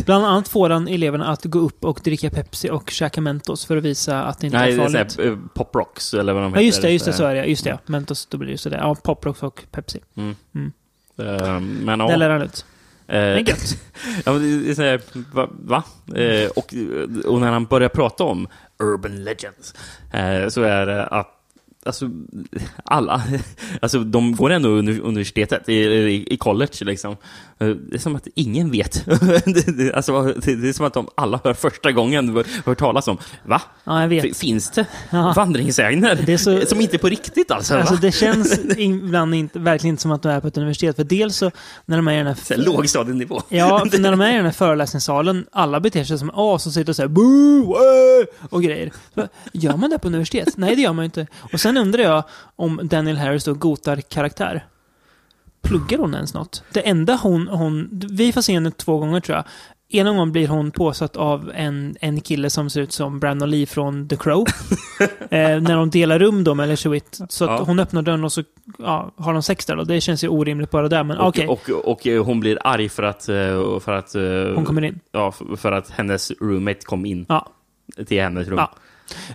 Bland annat får han eleverna att gå upp och dricka Pepsi och käka Mentos för att visa att det inte Nej, är det är farligt. såhär, uh, Pop Rocks eller vad de Ja, just det, heter. just det, så är det. Just det, ja. Mentos, då blir det ju sådär. Ja, Poprocks och Pepsi. Mm. Mm. Eh, men ja. Det lär han ut. Eh, Det är gött. (laughs) ja, men det är så här, va? va? Eh, och, och när han börjar prata om Urban Legends eh, så är det att Alltså, alla, (laughs) alltså de går ändå under universitetet, i, i, college liksom. Det är som att ingen vet. (laughs) Det- alltså, det är som att de alla hör första gången hör, talas om, va? Ja, jag vet. Finns det Ja. vandringssägner Det så- som inte är på riktigt alltså? Alltså va? det känns (laughs) ibland inte, verkligen inte som att de är på ett universitet. För dels så, när de är i den här... Här, Lågstadienivå. Ja, för när de är i den här föreläsningssalen, alla beter sig som as och sitter och säger boo, äh, och grejer. Så, gör man det på universitet? Nej, det gör man inte. Och sen undrar jag om Daniel Harris då gotar karaktär. Pluggar hon ens något? Det enda hon, hon... Vi får se henne två gånger tror jag. ena gången blir hon påsatt av en, en kille som ser ut som Brandon Lee från The Crow. (laughs) eh, när de delar rum då med Alicia Witt. Så Ja. hon öppnar dörren och så ja, har de sex där. Och det känns ju orimligt bara där. Men Och, okej, och, och, eh, hon blir arg för att... eh, För att eh, hon kommer in. Ja, för att hennes roommate kom in Ja. till hennes rum. Ja.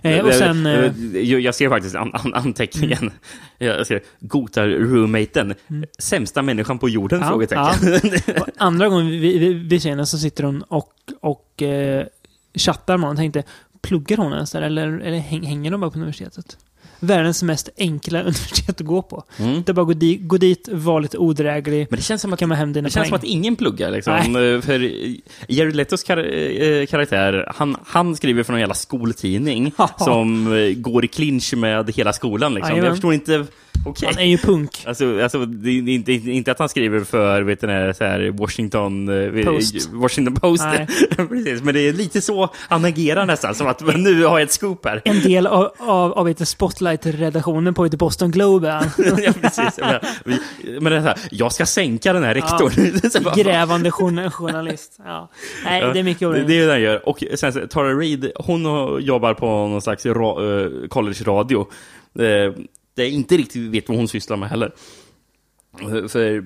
Eh, och sen... Eh, Mm. Jag ser faktiskt an, an, anteckningen. Jag ser Gotar roommaten. Sämsta människan på jorden? Ja, frågetecken. (laughs) och andra gången vi, vi, vi ser henne så sitter hon och, och eh, chattar med honom. tänkte, pluggar hon ens där eller, eller häng, hänger de bara på universitetet? Världens mest enkla (laughs) universitet att gå på. Mm. Det är bara att gå dit, gå dit vara lite odräglig. Men det känns som att, kan hem dina det känns som poäng. att ingen pluggar. Liksom. Nej. Eh, För Jared Letos kar eh, karaktär, han, han skriver för någon jävla skoltidning som eh, går i clinch med hela skolan. Liksom. Jag förstår inte... Okej. Han är ju punk. Alltså, alltså det, är inte, inte att han skriver för vet här, så här, Washington Post. Washington Post. (laughs) Precis, men det är lite så han agerar nästan, som att nu har jag ett scoop här. En del av, av, av vet, Spotlight-redaktionen på vet, Boston Globe (laughs) ja, precis. Men, men det är så här, jag ska sänka den här rektorn. (laughs) Bara, Grävande journa- journalist. Ja. Nej, Ja, det är mycket det, orimligt. det är det han gör. Och sen Tara Reid, hon jobbar på någon slags eh, college-radio. Eh, det är inte riktigt vet vad hon sysslar med heller. Eh, För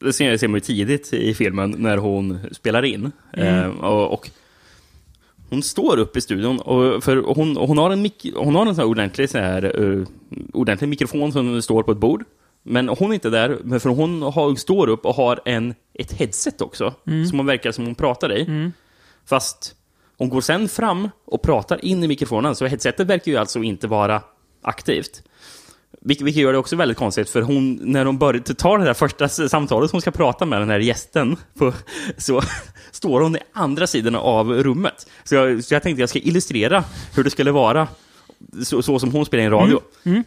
det ser ser man ju tidigt i filmen när hon spelar in. Mm. Eh, och, och hon står upp i studion, och för hon, hon har en, hon har en sån här ordentlig, så här, uh, ordentlig mikrofon som står på ett bord. Men hon är inte där, men för hon har, står upp och har en, ett headset också, Mm. som hon verkar som hon pratar i. Mm. Fast hon går sen fram och pratar in i mikrofonen, så headsetet verkar ju alltså inte vara aktivt. Vilket, vilket gör det också väldigt konstigt, för hon, när hon börjar ta det där första samtalet hon ska prata med den här gästen, på, så (laughs) står hon i andra sidan av rummet. Så jag, så jag tänkte jag ska illustrera hur det skulle vara, så, så som hon spelar in radio. Mm.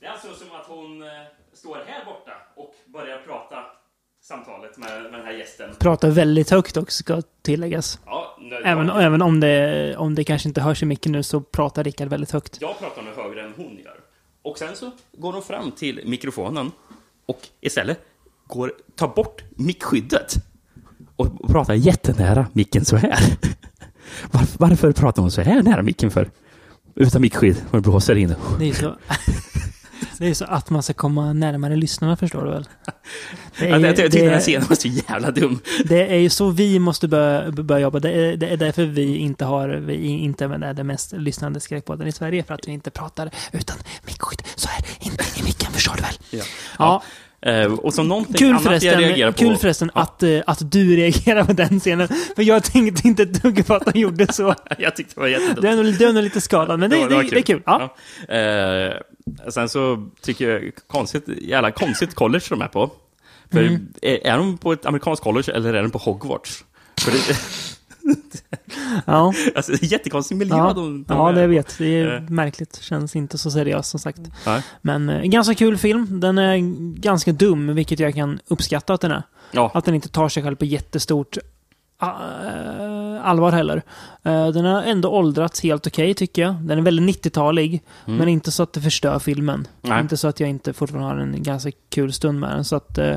Det är alltså som att hon eh, står här borta och börjar prata samtalet med, med den här gästen. Pratar väldigt högt också, ska tilläggas. Ja, nu- Även, även om, det, om det kanske inte hörs i mycket nu så pratar Rickard väldigt högt. jag pratar nog högre än hon. Och sen så går hon fram till mikrofonen och istället går, tar bort mickskyddet och pratar jättenära micken så här. (laughs) Varför, varför pratar hon så här nära micken för? Utan mickskydd det blåser in. Det är så, (laughs) det är så att man ska komma närmare lyssnarna, förstår du väl? (laughs) Det Jag, tyckte det- den här scenen var så jävla dum. Det är ju så vi måste börja, börja jobba. Det är, det är därför vi inte har, vi inte är den mest lyssnande skräckpodden i Sverige. För att vi inte pratar utan mickskydd så här in i micken, förstår du väl? Ja. Ja. Eh, och så någonting Kul annat jag reagerar förresten, på. kul förresten att, eh, att du reagerar på den scenen. För jag tänkte inte ett dugg på att de gjorde så. (laughs) jag tyckte det var jättedumt. Det är nog, det lite skadad, men det, det, var det, är kul. Ja. Ja. Eh, sen så tycker jag konstigt, jävla konstigt college de är på. För Mm. är, är de på ett amerikanskt college eller är de på Hogwarts? För det, (laughs) Ja. alltså, jättekonstig miljö Ja, de, de ja, det på. vet. Det är Eh, märkligt. Känns inte så seriöst som sagt. nej. Men eh, ganska kul film. Den är ganska dum, vilket jag kan uppskatta att den är. Ja. Att den inte tar sig själv på jättestort allvar heller. Eh, den har ändå åldrats helt okej tycker jag. Den är väldigt 90-talig, Mm. men inte så att det förstör filmen. Nej. Inte så att jag inte fortfarande har en ganska kul stund med den. Så att, eh,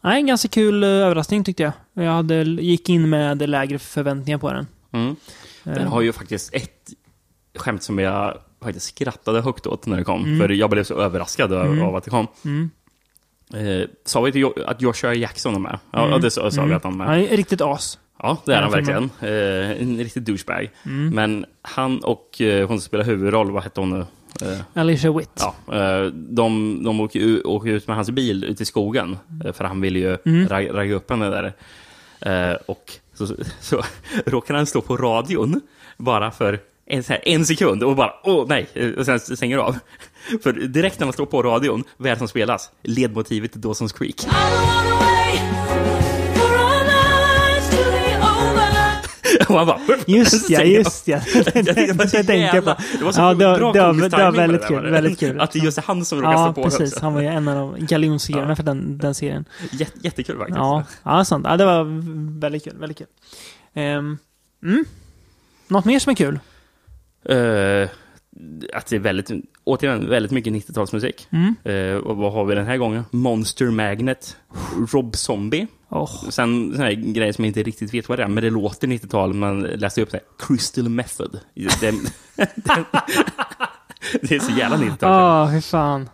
nej, en ganska kul eh, överraskning tyckte jag. Jag hade, gick in med lägre förväntningar på den. Mm. Den Eh. har ju faktiskt ett skämt som jag faktiskt skrattade högt åt när det kom. Mm. För jag blev så överraskad av- Mm. av att det kom. Mm. Eh, sa vi att Joshua Jackson är med? Ja, Mm. det sa, vi att han är Han med. är riktigt as. Ja, det är han verkligen. Eh, en riktig douchebag. Mm. Men han och eh, hon som spelar huvudroll, vad hette hon nu? Eh, Alicia Witt. ja, eh, de de åker, åker ut med hans bil ut i skogen, eh, för han vill ju Mm. ra- ragga upp henne där. Eh, och så, så, så (laughs) råkar han stå på radion bara för en, så här, en sekund och bara åh nej, eh, och sen stänger av. (laughs) För direkt när man står på radion, vad är det som spelas? Ledmotivet till Dawson's Creek. Och (laughs) man bara... Just ja, just ja. (laughs) Det var så Jag tänker jävla... på. Det var så Ja, det bra det var- det var väldigt kul, var det. väldigt kul. Att det är just han som råkar Ja, stå på precis. också. Han var ju en av de galjonsfigurerna för den, den serien. Jätte, jättekul faktiskt. Ja, ja, sant. Ja, det var väldigt kul. Väldigt kul. Um, mm. Något mer som är kul? Att att det är väldigt, återigen, väldigt mycket 90-talsmusik. Mm. Och vad har vi den här gången? Monster Magnet, Rob Zombie. Oh. Sen sån här grej som jag inte riktigt vet vad det är, men det låter 90-tal. Man läste upp det. Crystal Method. Det, det, (laughs) det är så jävla 90-tal. Ja, hur fan.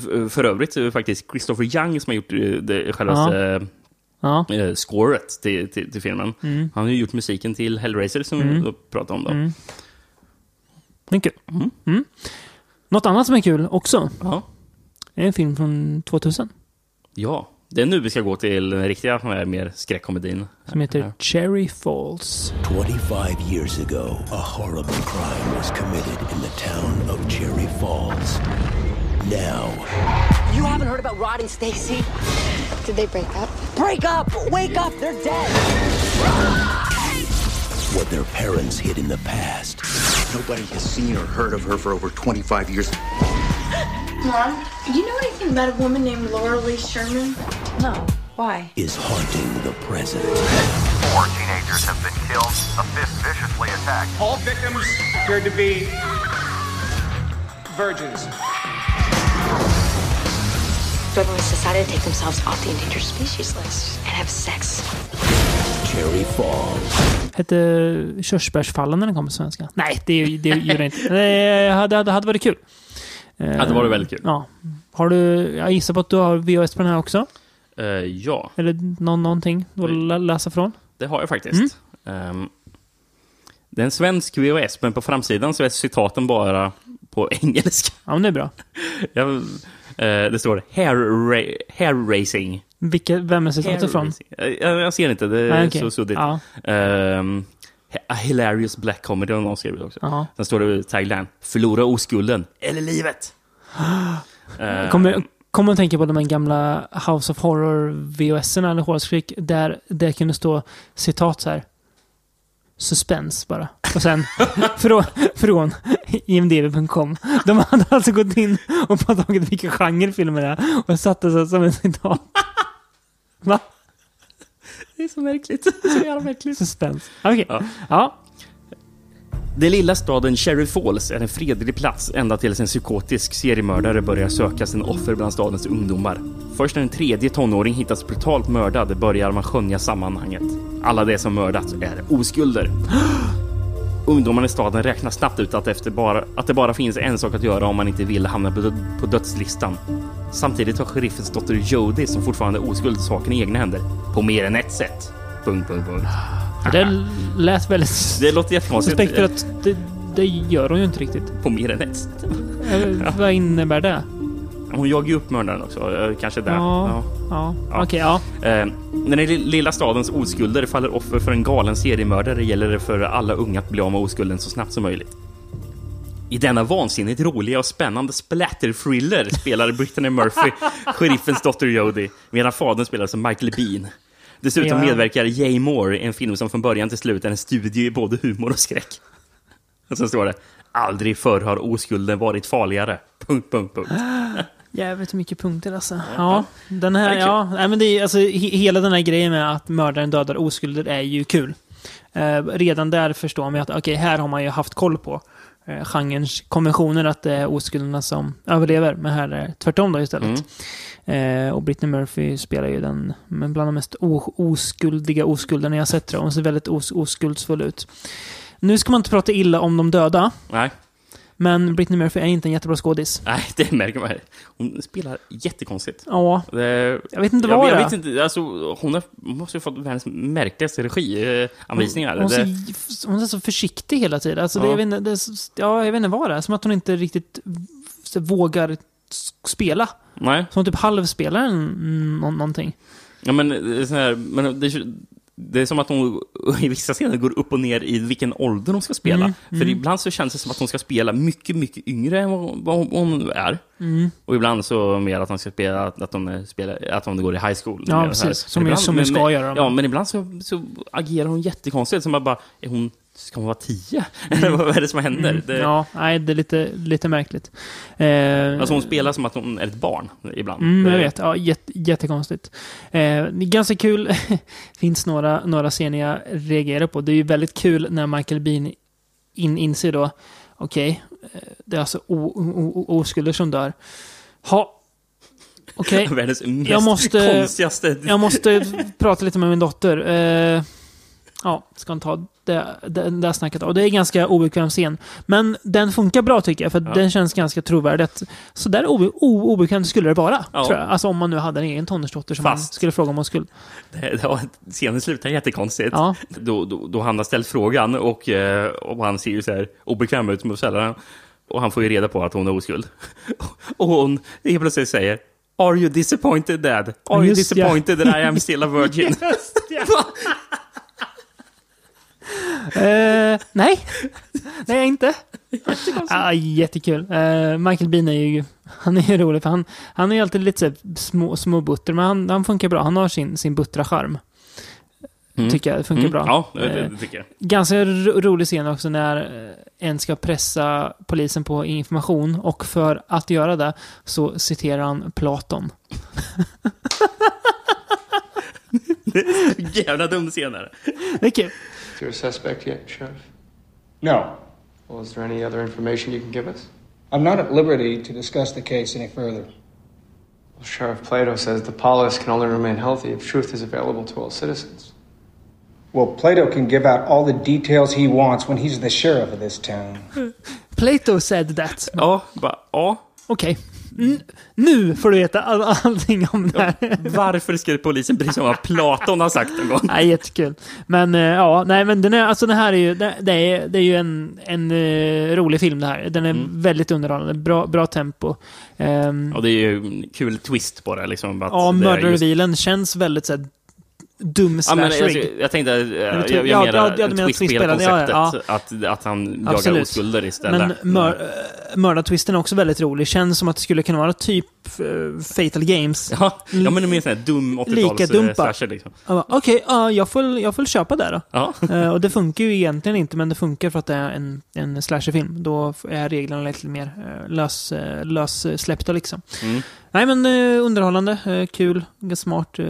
F- för övrigt så är det faktiskt Christopher Young som har gjort eh, det, själva Ja. Eh, scoret till, till, till filmen. Mm. Han har ju gjort musiken till Hellraiser som Mm. vi pratade om. Då. Mm. Det är kul. Mm. Något annat som är kul också. Ja. är en film från 2000. Ja, det är nu vi ska gå till den riktiga den mer skräckkomedin. Som heter Cherry Falls. 25 years ago, a horrible crime was committed in the town of Cherry Falls. Now, You haven't heard about Rod and Stacy? Did they break up? Break up! Wake up! They're dead! What their parents hid in the past Nobody has seen or heard of her for over 25 years. Mom, do you know anything about a woman named Laura Lee Sherman? No. Why? is haunting the present. Four teenagers have been killed, a fifth viciously attacked. All victims appeared to be virgins. Everyone's decided to take themselves off the endangered species list and have sex. Cherry Falls. Hette Körsbärsfallen när den kom på svenska? Nej, det, det gjorde det inte. Det hade, hade, hade varit kul. Eh, Hade varit väldigt kul. Ja. Har du, jag gissar på att du har VHS på den här också? Eh, ja, Eller någon, någonting du vill lä- läsa från? det har jag faktiskt. Ehm, det är en svensk VHS, men på framsidan så är citaten bara på (laughs) engelska. Ja, men det är bra. Jag, det står hair, ra- hair racing. Vilka, vem är citatet från? Eh, Jag, jag ser inte, det är Nej, okej. så suddigt. Ja. Ehm, a hilarious black comedy har någon skrivit också. Ja. Sen står det tagline, förlora oskulden, eller livet. (gasps) Eh, Kommer, kommer att tänka på de gamla House of Horror VHS-erna eller Horrorskrik där det kunde stå citat så här. Suspense bara. Och sen (laughs) från, från imdb.com. De hade alltså gått in och bara tagit vilka genre filmer det är och satte sig som en citat. Va? Det är så märkligt. Så jävla märkligt. Suspense. Okej. Ja. Ja. Den lilla staden Cherry Falls är en fredlig plats ända tills en psykotisk seriemördare börjar söka sin offer bland stadens ungdomar. Först när en tredje tonåring hittas brutalt mördad börjar man skönja sammanhanget. Alla de som mördats är oskulder. (gasps) Ungdomarna i staden räknar snabbt ut att, efter bara, att det bara finns en sak att göra om man inte vill hamna på, på dödslistan. Samtidigt har sheriffens dotter Jody, som fortfarande är oskuld, saken i egna händer. På mer än ett sätt. Punkt, punkt, punkt. Det lät väldigt Det låter jättekonstigt. suspekt för att det, det gör hon ju inte riktigt. På mer än ett sätt. (laughs) Eller, Vad innebär det? Hon jagar ju upp mördaren också. eh, Kanske där. Ja, ja. Okej, ja. Eh, när den lilla stadens oskulder faller offer för en galen seriemördare gäller det för alla unga att bli av med oskulden så snabbt som möjligt. I denna vansinnigt roliga och spännande splatter-thriller spelar Brittany Murphy (laughs) sheriffens dotter Jodie, medan fadern spelar som Michael Bean. Dessutom Ja. medverkar Jay Moore i en film som från början till slut är en studie i både humor och skräck. Och sen står det Aldrig förr har oskulden varit farligare. Punkt, punkt, punkt. (gasps) Jävligt mycket punkter alltså. Ja, den här, ja. Nej, men det är, alltså, he, hela den här grejen med att mördaren dödar oskulder är ju kul. Eh, redan där förstår man ju att okej, här har man ju haft koll på eh, genrens konventioner att det är oskulderna som överlever. Men här är det tvärtom då istället. Eh, och Britney Murphy spelar ju den men bland de mest oskuldiga oskulderna jag sett. jag. Hon ser väldigt os, oskuldsfull ut. Nu ska man inte prata illa om de döda. Nej. Men Britney Murphy är inte en jättebra skådis. Nej, det märker man. Hon spelar jättekonstigt. Ja. Det, Jag vet inte jag, vad jag det vet inte, alltså, hon har, måste ju fått världens märkligaste regianvisningar. Hon, hon, det, ser, hon är så försiktig hela tiden. Alltså, det, Ja. jag, vet inte, det, så- ja, jag vet inte vad det är. Som att hon inte riktigt så, vågar spela. nej. Som typ halvspelar någonting. Ja, men, det är sån här, men det, det är som att hon (laughs) i vissa scener går upp och ner i vilken ålder hon ska spela. Mm, För mm. ibland så känns det som att hon ska spela mycket, mycket yngre än vad, hon är. Mm. Och ibland så mer att hon ska spela, att hon, spelar, att hon går i high school. Ja, precis. Som- Ibland- som men- hon ska göra. Ja, men ibland så, så agerar hon jättekonstigt. Som att bara, är hon, ska hon vara tio? (laughs) Eller vad är det som händer? Mm. Det, Ja, nej, det är lite, lite märkligt. Eh, Alltså hon spelar som att hon är ett barn ibland. Mm, jag vet. Ja, jätte, jättekonstigt. Eh, ganska kul. (laughs) finns några, några scener jag reagerar på. Det är ju väldigt kul när Michael Bean in, inser då Okej, eh, det är alltså oskulder som dör. Ha. Okej, (laughs) Världens mest jag måste, konstigaste... jag måste prata lite med min dotter. Eh, ja, ska inte ta det, det, det snacket. Och det är ganska obekväm scen. Men den funkar bra tycker jag, för Ja. den känns ganska trovärdig. Så där obe, o, obekvämt skulle det vara, Ja. tror jag. Alltså om man nu hade en egen tonårsdotter som man Fast- skulle fråga om hon skulle. (laughs) Det, det, scenen slutar jättekonstigt. Ja. Då, då, då han har ställt frågan och, eh, och han ser ju så här obekväm ut med den. Och han får ju reda på att hon är oskuld. (laughs) Och hon helt plötsligt säger Are you disappointed dad? Are you Just ja. disappointed that I am still a virgin? (laughs) Eh, nej, det är jag inte. ah, jättekul. Eh, Michael Bean är ju, han är ju rolig, för han, han är ju alltid lite så små, små butter, men han, han funkar bra. Han har sin, sin buttra-charm. Mm. Tycker jag, det funkar Mm, bra. Ja, det, Eh, det tycker jag. Ganska ro rolig scen också när eh, en ska pressa polisen på information och för att göra det så citerar han Platon. (laughs) Jävla dum scen är det. Det är kul. Is there a suspect yet, Sheriff? No. Well, is there any other information you can give us? I'm not at liberty to discuss the case any further. Well, Sheriff Plato says the polis can only remain healthy if truth is available to all citizens. Well, Plato can give out all the details he wants when he's the sheriff of this town. (laughs) Plato said that. Ja, bara, ja. Okej. N- nu får du veta all allting om det här. Varför ska polisen bry sig om vad Platon har sagt en gång? Nej, jättekul. Men eh, ja, nej men den, är, alltså, den här är ju, det, är, det är ju en, en eh, rolig film det här. Den är Mm. väldigt underhållande, bra, bra tempo. Um, Och det är ju en kul twist på det. Liksom, att ja, är just- känns väldigt så här, dum Ja, men, slasherig. jag, jag tänkte, eh, jag, jag, ja, menar ja, ja, twistspelaren, ja, konceptet. ja. Att, att han jagar Absolut. oskulder istället. Men mör, äh, mördartwisten är också väldigt rolig. Känns som att det skulle kunna vara typ eh, Fatal Games. Ja, ja men det är sån här dum 80-tals Lika eh, dumpa. slasher liksom. Jag bara, Okej, ja, jag, får, jag får köpa det då. Ja. (laughs) Eh, och det funkar ju egentligen inte, men det funkar för att det är en, en slasherfilm. Då är reglerna lite mer uh, lös, uh, lössläppta liksom. Mm. Nej men eh, underhållande, eh, kul, ganska smart. Uh,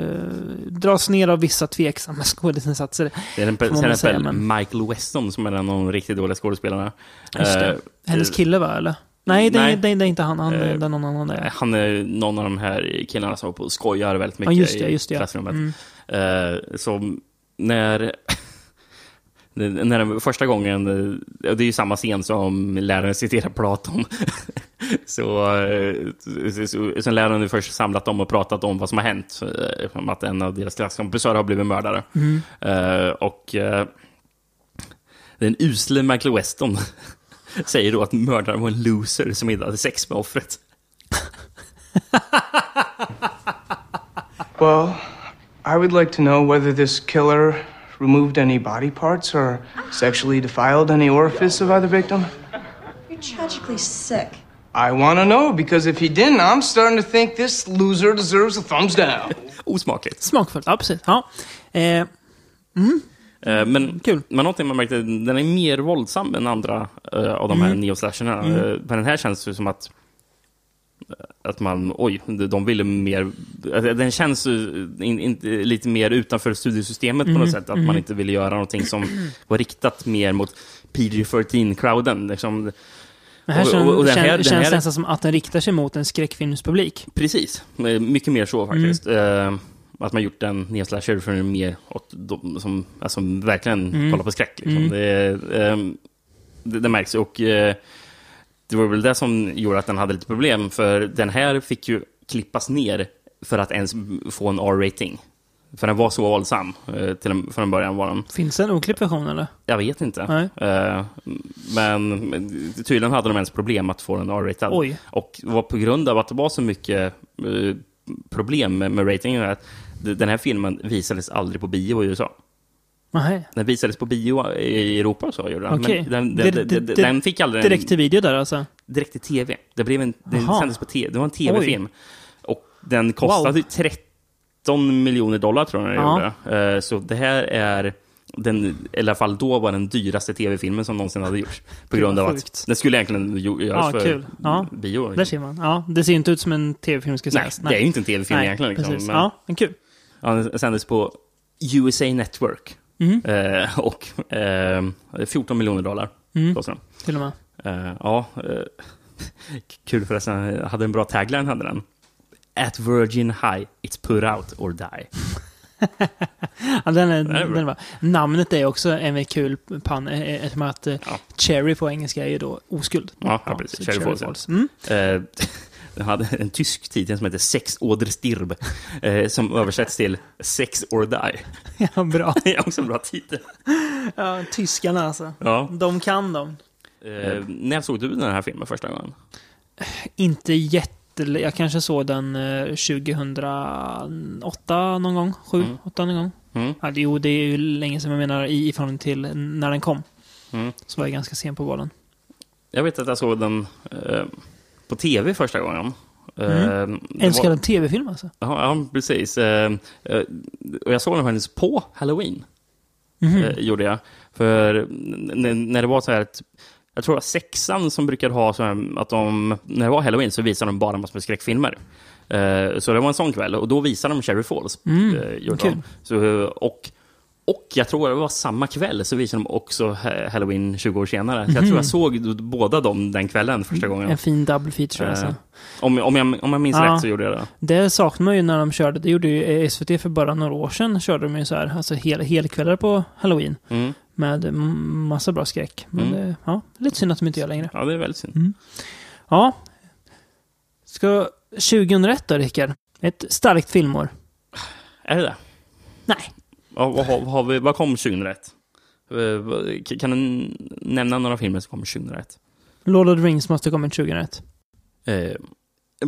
dras ner av vissa tveksamma (laughs) skådisinsatser. Det är en får man väl säga, men- Michael Weston som är en av de riktigt dåliga skådespelarna. Just det. Eh, Hennes eh, kille va, eller? Nej, det, nej. Är, det, det är inte han. han Eh, är någon annan. Där. Han är någon av de här killarna som på skojar väldigt Ja, mycket just det, i just det, ja. klassrummet. Mm. Eh, så när... (laughs) När den första gången, eh, det är ju samma scen som läraren citerar Platon. (laughs) så, eh, så, så, sen läraren nu först samlat dem och pratat om vad som har hänt. eh, Om att en av deras klasskompisar har blivit mördare. Mm. Eh, och eh, den usle Michael Weston (laughs) säger då att mördaren var en loser som inte hade sex med offret. (laughs) Well, I would like to know whether this killer removed any body parts or sexually defiled any orifice of either victim. You're tragically sick. I want to know because if he didn't, I'm starting to think this loser deserves a thumbs down. Osmakligt. Smakfullt, ja precis. Ja. Eh, Eh, Men, Kul. men någonting man märkte, den är mer våldsam än andra eh, av de här Mm. neoslasherna. Mm. Eh, men den här känns ju som att att man, oj, de ville mer... Den känns in, in, lite mer utanför studiesystemet på Mm, något sätt. Att mm. man inte ville göra någonting som var riktat mer mot PG-13-crowden. Liksom. Men här Och- och- och den känns, här- den känns här- nästan som att den riktar sig mot en skräckfilmspublik. Precis, Eh, mycket mer så faktiskt. Mm. Eh, att man gjort en neoslasher för mer åt de som alltså, verkligen Mm. kollar på skräck. Liksom. Mm. Det, ehm, det, det märks. Och eh, det var väl det som gjorde att den hade lite problem. För den här fick ju klippas ner för att ens få en R-rating. För den var så våldsam. Eh, till en, från början var den. Finns det en oklippt version eller? Jag vet inte. Nej. Eh, men tydligen hade de ens problem att få den R-ratad. Och det var på grund av att det var så mycket eh, problem med, ratingen. Att den här filmen visades aldrig på bio i USA. Nej. Den visades på bio i Europa och så. Gjorde den. Okej. Men den, den, den, den fick aldrig... Direkt till video där alltså? Direkt till tv. Det, blev en, den sändes på tv. Det var en tv-film. Och den kostade Wow. 13 miljoner dollar tror jag den Ja. gjorde. Eh, Så det här är den, i alla fall då var den dyraste tv-filmen som någonsin hade gjorts. På grund av att den skulle egentligen göras Ja, för kul. Ja. bio. Där ser man. Ja, det ser inte ut som en tv-film ska Nej, sägas. det är ju inte en tv-film Nej, egentligen. Liksom, Precis. men- Ja, men kul. Ja, den sändes på USA Network. Mhm. Eh, och eh, 14 miljoner dollar Mm. kostade den. Till och med. Eh, ja, eh, kul förresten. Jag hade en bra tagline, hade den. At Virgin High, it's put out or die. (laughs) Ja, den är, Den är den. Namnet är också en kul pann, eh, eftersom att eh, Cherry på engelska är ju då oskuld. Ja, ja precis. så Cherry Falls. Ja. Mm. (laughs) Eh, Den hade en tysk titel som heter Sex oder stirb, eh, som översätts till Sex or die. Ja, bra. (laughs) Det är också en bra titel. Ja, tyskarna alltså. Ja. De kan de. Eh, när såg du den här filmen första gången? Inte jätte... Jag kanske såg den eh, 2008 någon gång. 7, Mm. 8 någon gång. Mm. Ja, det, jo, det är ju länge sedan jag menar i, i förhållande till när den kom. Mm. Så var jag ganska sen på bollen. Jag vet att jag såg den eh, på tv första gången. Mm. det Älskar var- en tv-film alltså. Ja, ja precis. Eh, och jag såg den faktiskt på Halloween. Eh, gjorde jag. För när det var så här att jag tror var sexan som brukade ha så här, att de, när det var Halloween så visade de bara massor med skräckfilmer. Så det var en sån kväll och då visade de Cherry Falls. Mm, de. Så, och, och jag tror det var samma kväll så visade de också ha- Halloween 20 år senare. Så jag tror Mhm. jag såg båda dem den kvällen första gången. En fin double feature alltså. Eh, om, om, jag, om jag minns Ja. rätt så gjorde jag det. Det saknar man ju när de körde. Det gjorde ju SVT för bara några år sedan. Körde de ju så här, alltså hel, helkvällar på Halloween. Mm. Med massa bra skräck. Men Mm. det, ja, lite synd att de inte gör längre. Ja, det är väldigt synd. Mm. Ja. Ska 2001 då, Rickard? Ett starkt filmår. Är det det? Nej. Vad, har, vad, har vi, vad kom 2001? Eh, Kan du nämna några filmer som kom 2001? Lord of the Rings måste ha kommit 2001. Eh,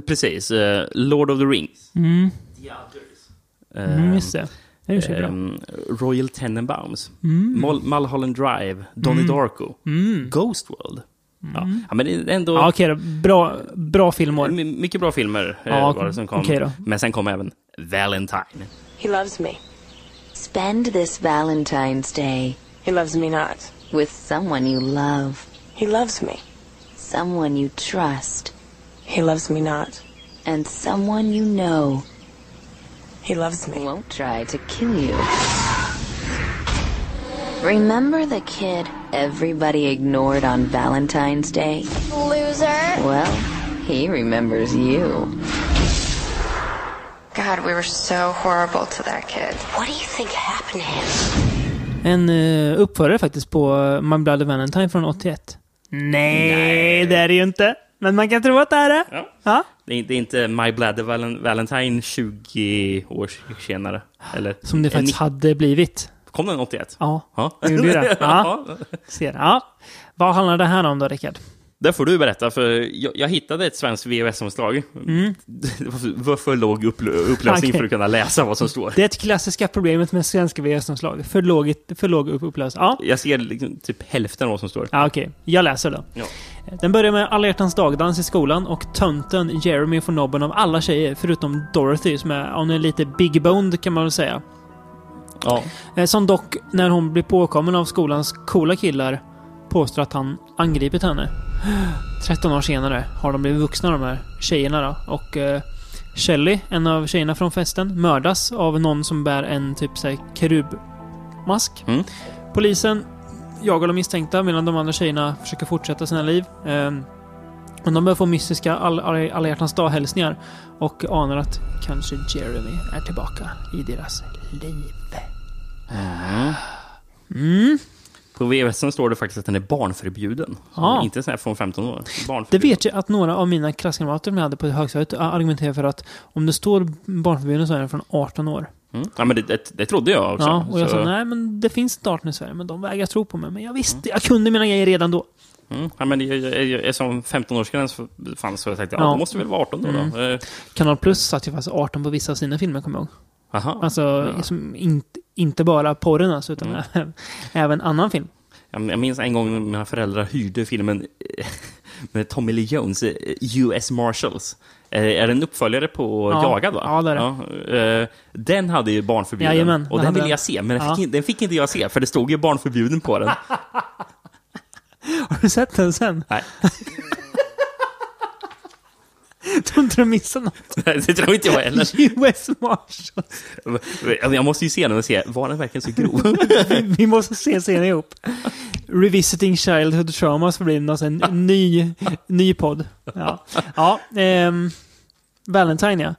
precis. Eh, Lord of the Rings. Mm. Eh, Mm, just det. Det är så bra. Royal Tenenbaums. Mm. Mul- Mulholland Drive. Donnie Mm. Darko. Mm. Ghost World. Ja. Mm. ja, men det är ändå... Ja, okej då. Bra, bra filmår. My- Mycket bra filmer eh, Ja, var det som kom. okej då. Men sen kom även Valentine. He loves me. Spend this Valentine's Day He loves me not. with someone you love, He loves me. someone you trust, He loves me not. and someone you know He loves me. won't try to kill you. Remember the kid everybody ignored on Valentine's Day? Loser. Well, he remembers you. God, we were so horrible to that kid. What do you think happened to him? En uh, uppförare faktiskt på uh, My Bloody Valentine från 81. Nej, det är det ju inte. Men man kan tro att det är det. Ja. Ja. Det är, det är inte My Bloody Valen- Valentine 20 år senare. Eller, Som det Eh, faktiskt ni- hade blivit. Kom den 81? Ja, Ja. det gjorde det. (laughs) Ja. Ser. Ja. Vad handlar det här om då, Rickard? Det får du berätta, för jag, jag hittade ett svenskt VHS-omslag. Mm. (laughs) Det var för, låg uppl upplösning Okej. för att kunna läsa vad som står. Det är ett klassiska problemet med svenska VHS-omslag. För låg, för låg upp- upplösning. Ja, Jag ser liksom typ hälften av vad som står. ja okej. Jag läser då. Ja. Den börjar med alla hjärtans dagdans i skolan och tönten Jeremy får nobben av alla tjejer förutom Dorothy som är, hon är lite big boned kan man väl säga. Ja. Eh, Som dock, när hon blir påkommen av skolans coola killar, påstår att han angripit henne. 13 år senare har de blivit vuxna de här tjejerna då. Och eh, Shelley, en av tjejerna från festen, mördas av någon som bär en typ såhär kerubmask. Mm. Polisen jagar de misstänkta medan de andra tjejerna försöker fortsätta sina liv. Eh, och de börjar få mystiska all, all, alla hjärtans dag-hälsningar och anar att kanske Jeremy är tillbaka i deras liv. Mm. Mm. På VHS står det faktiskt att den är barnförbjuden. Ja. Inte så här från 15 år. Det vet jag att några av mina klasskamrater som jag hade på högstadiet argumenterar för att om det står barnförbjuden så är den från 18 år. Mm. Ja, men det, det, det trodde jag också. Ja, och jag Så- sa nej men det finns 18 i Sverige, men de vägrar tro på mig. Men jag visste, jag kunde mina grejer redan då. Mm. Ja, men jag, jag, jag, eftersom 15-årsgräns fanns så jag tänkte jag, Ja. ja. då måste det väl vara 18 då. Mm. då. Eh, Kanal Plus satt ju fast 18 på vissa av sina filmer, kommer jag ihåg. Aha. Alltså, som inte, inte bara porren alltså, utan Mm. även, annan film. Jag minns en gång när mina föräldrar hyrde filmen eh, med Tommy Lee Jones, eh, US Marshals. Eh, Är det en uppföljare på Ja. Jagad? Va? Ja, det är det. eh, Den hade ju barnförbjuden. Jajamän, och den hade ville jag se, men den Ja. den fick inte jag se, för det stod ju barnförbjuden på den. (laughs) Har du sett den sen? Nej. (laughs) (laughs) Tror inte du missade något? (laughs) det tror inte jag heller. (laughs) US Marshals. Jag måste ju se den och se, var den verkligen så grov? vi, måste se scenen ihop. Revisiting Childhood Traumas för bli sån här ny, ny podd. Ja, ja ehm, Valentine ja.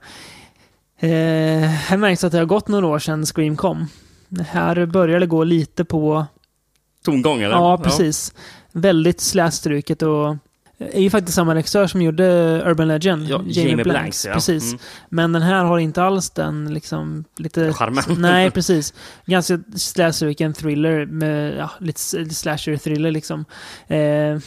Eh, här märks att det har gått några år sedan Scream kom. Här börjar det gå lite på... Tomgång eller? Ja, precis. Väldigt slätstruket och är ju faktiskt samma regissör som gjorde Urban Legend. Ja, Jamie Blanks, ja. Precis. Mm. Men den här har inte alls den liksom lite... Charmen. Nej, precis. Ganska slätstruken thriller med ja, lite, lite slasher-thriller liksom. Eh,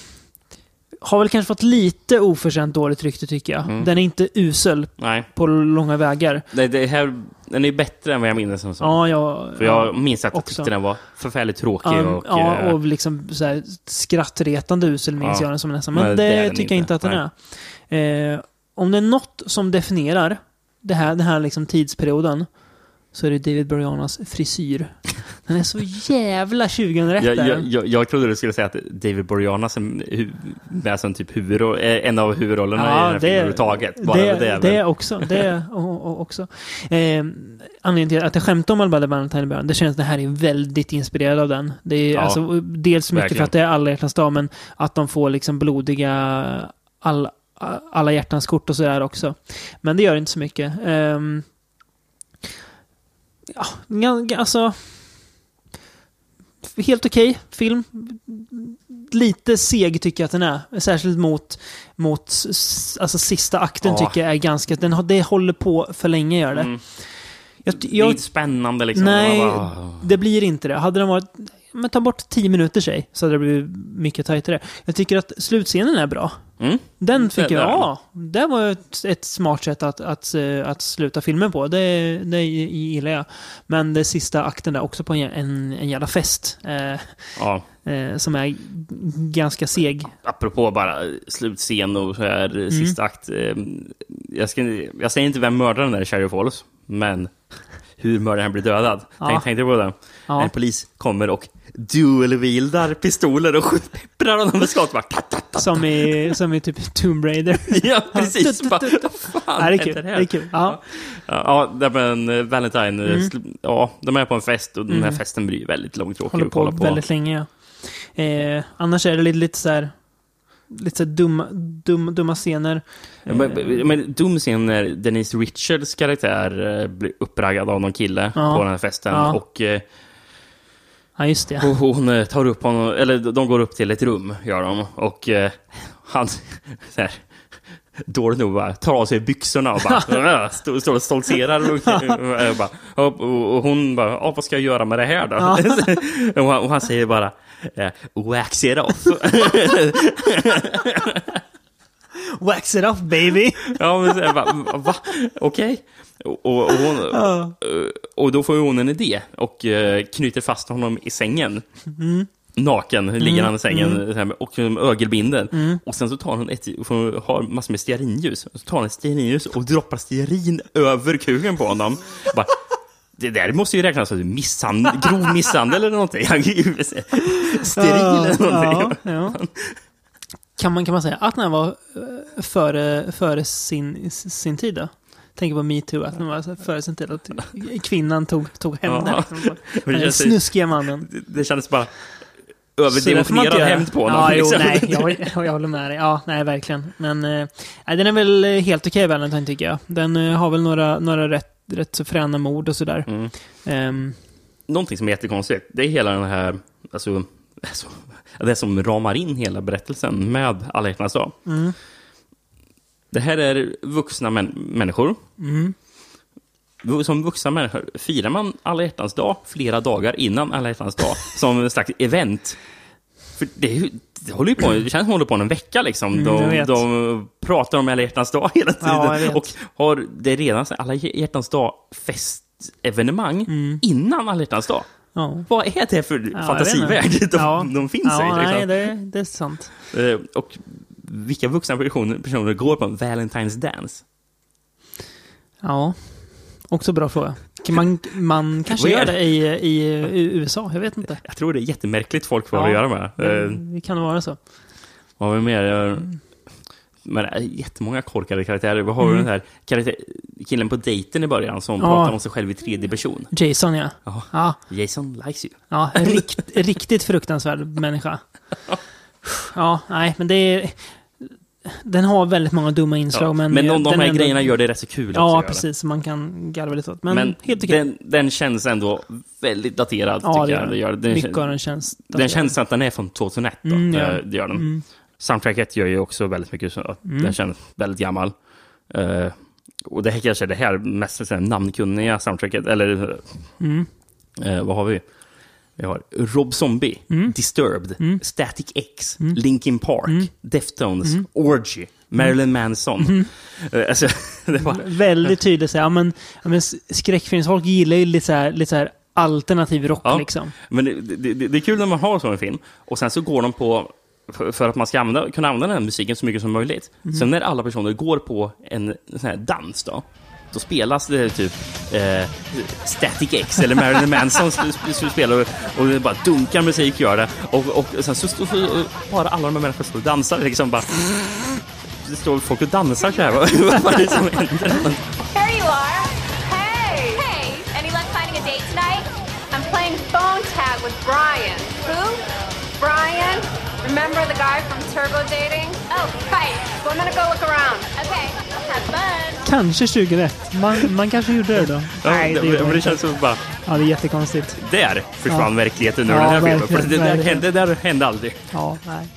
har väl kanske fått lite oförtjänt dåligt rykte tycker jag. Mm. Den är inte usel Nej. på långa vägar. Det, det här, den är bättre än vad jag minns den som. Ja, jag, För jag ja, minns att jag också. tyckte den var förfärligt tråkig. Ja, och, ja, eh, och liksom så här skrattretande usel minns Ja. jag den som nästan. Men Nej, det, det tycker jag inte att den är. Eh, om det är något som definierar det här, den här liksom tidsperioden så är det David Boreanas frisyr. Den är så jävla 2001 jag, jag, jag, jag trodde du skulle säga att David Boreanaz är hu- med som typ huvudroll, eh, en av huvudrollerna i den här filmen överhuvudtaget. Bara det, det, det, också. Det och, och också. Eh, anledningen till att jag skämtar om Alba Valentine i början, det känns att det här är väldigt inspirerad av den. Det är Ja, alltså, dels mycket verkligen. för att det är alla hjärtans dag, men att de får liksom blodiga all, alla hjärtans kort och sådär också. Men det gör inte så mycket. Ehm, ja, alltså... Helt okej film. Lite seg tycker jag att den är. Särskilt mot, mot alltså sista akten Ja. tycker jag är ganska... Den, det håller på för länge gör det. Mm. Jag, Det är jag, inte spännande liksom. nej, bara, det blir inte det. Hade den varit... Men ta bort tio minuter sig så hade det blivit mycket tajtare. Jag tycker att slutscenen är bra. Mm. Den fick Det- jag, den. ja, det var ett, ett smart sätt att, att, eh, att sluta filmen på. Det, det gillar jag. Men det sista akten där också på en, en, en jävla fest. Eh, Ja. eh, som är ganska seg. Apropå bara slutscen och så här Mm. sista akt. eh, Jag, ska, jag säger inte vem mördaren är i Cherry Falls, men hur mördaren blir dödad. Ja. Tänk, tänkte du på det? Ja. En polis kommer och dual-wieldar pistoler och skjuter- pepprar honom med (laughs) skott. Bara, ta, ta, ta. Som i, som i typ Tomb Raider. (laughs) Ja, precis. Bara, (laughs) vad fan Ja, det är kul. Det är kul. Ja. Ja, ja men eh, Valentine, eh, Mm. ja, de är på en fest och den här Mm. festen blir väldigt långtråkig Håller att på, kolla på. väldigt länge, ja. Eh, annars är det lite, lite så här... Lite så dumma, dum, dumma scener. Ja, Men, men dum scen när Denise Richards karaktär eh, blir uppraggad av någon kille Ja. på den här festen. Ja. Och eh, Ja, just det. och hon eh, tar upp honom, eller de går upp till ett rum, gör de. Och eh, han, (laughs) så här, dåligt nog bara tar av sig byxorna och bara (laughs) står, står och stoltserar. Och, bara, och, och, hon bara, "Ja, vad ska jag göra med det här då? Ja. (laughs) och, han, och han säger bara, eh, wax it off. Wax it off baby! Ja, men så jag bara, va? Okej. Och, och, och, hon, (laughs) Ja. och då får hon en idé och eh, knyter fast honom i sängen. Mm. Naken ligger Mm, han i sängen mm. så här, och ögelbinden. Mm. Och sen så tar hon ett, hon har massor med stearinljus. Så tar hon ett stearinljus och droppar stearin över kuken på honom. Bara, det där måste ju räknas som misshandel, grov misshandel eller någonting. Steril eller någonting. Ja, ja. Kan, man, kan man säga att den här var eh, före, före sin, sin tid då? Tänker på metoo, att den var sin tid. Att kvinnan tog, tog hem Ja. (laughs) den. Den snuskiga mannen. Det, det kändes bara man överdimensionerad hämnd på honom. Ja, jo, liksom. nej, (laughs) jag, jag håller med dig. Ja, nej, verkligen. Men eh, den är väl helt okej, Valentine, tycker jag. Den eh, har väl några, några rätt, rätt så fräna mord och sådär. Mm. Ehm, Någonting som är jättekonstigt, det är hela den här, alltså, (laughs) alltså det som ramar in hela berättelsen med Alla hjärtans dag. mm, Det här är vuxna män, människor. mm. Som vuxna människor firar man Alla hjärtans dag flera dagar innan Alla hjärtans dag (laughs) som en slags event. För det, det håller ju på, det känns som det håller på en vecka liksom. Mm, De, vet. de pratar om Alla hjärtans dag hela tiden. Ja, och har det redan Alla hjärtans dag festevenemang innan Alla hjärtans dag. Mm. Ja. Vad är det för Ja, fantasivärld (laughs) de, de finns i? Liksom. Nej, det, det är sant. Eh, Och vilka vuxna personer, personer går på en Valentine's Dance? Ja, också bra fråga. Man, man (laughs) kanske Vad gör det i, i, i USA, jag vet inte. Jag tror det är jättemärkligt folk får Ja, att göra med. det, Eh, det kan vara så. Vad har vi mer? Jag- Men jättemånga korkade karaktärer. Vi har Mm. den här karaktär, killen på dejten i början som Ja. pratar om sig själv i tredje person. Jason ja. Ja. Ja, Jason likes you. ja rikt, riktigt fruktansvärd människa. (laughs) Ja, nej, men det är... Den har väldigt många dumma inslag, Ja, men... men de, de den här är ändå- grejerna gör det rätt så kul. Ja, precis. Man kan garva lite åt. Men, Men, helt okej. den, den känns ändå väldigt daterad, Ja, tycker det jag. gör Det den. gör, den, Mycket av den känns Den daterad. känns att den är från 2001. Då. Mm, ja. Eh, Det gör den. Mm. Soundtracket gör ju också väldigt mycket så att Mm. den känns väldigt gammal. Eh, och det här kanske är det här mest namnkunniga soundtracket, eller Mm. eh, vad har vi? Vi har Rob Zombie, Mm. Disturbed, Static X, Linkin Park, Deftones, Orgy, Marilyn Manson. Mm. (laughs) Eh, alltså, (laughs) det var... Väldigt tydligt så här, ja, men, ja, men skräckfilmsfolk gillar ju lite så här, lite så här alternativ rock Ja, liksom. Men det, det, det, är kul när man har så en film och sen så går de på för, att man ska använda, kunna använda den här musiken så mycket som möjligt. Mm. Sen när alla personer går på en sån här dans då, då spelas det typ eh, Static X eller Marilyn Manson sp- sp- sp- spelar och, och det bara dunkar musik gör det. Och, och sen så står bara alla de här människorna står och dansar liksom bara. Det står folk och dansar så här. Vad vad är det som händer? Here you are. Hey. Hey. Any luck finding a date tonight? I'm playing phone tag with Brian. Who? Brian. Remember the guy from Turbo Dating? Oh, right. Well, I'm gonna go look around. Okay. Have fun. Kanske 2001. Man, man kanske gjorde det då. Ja, Nej, det, det, det inte. känns som bara, Ja, det är jättekonstigt. där försvann Ja. verkligheten ur Ja, den här filmen. För det, där det där hände aldrig. Ja, nej.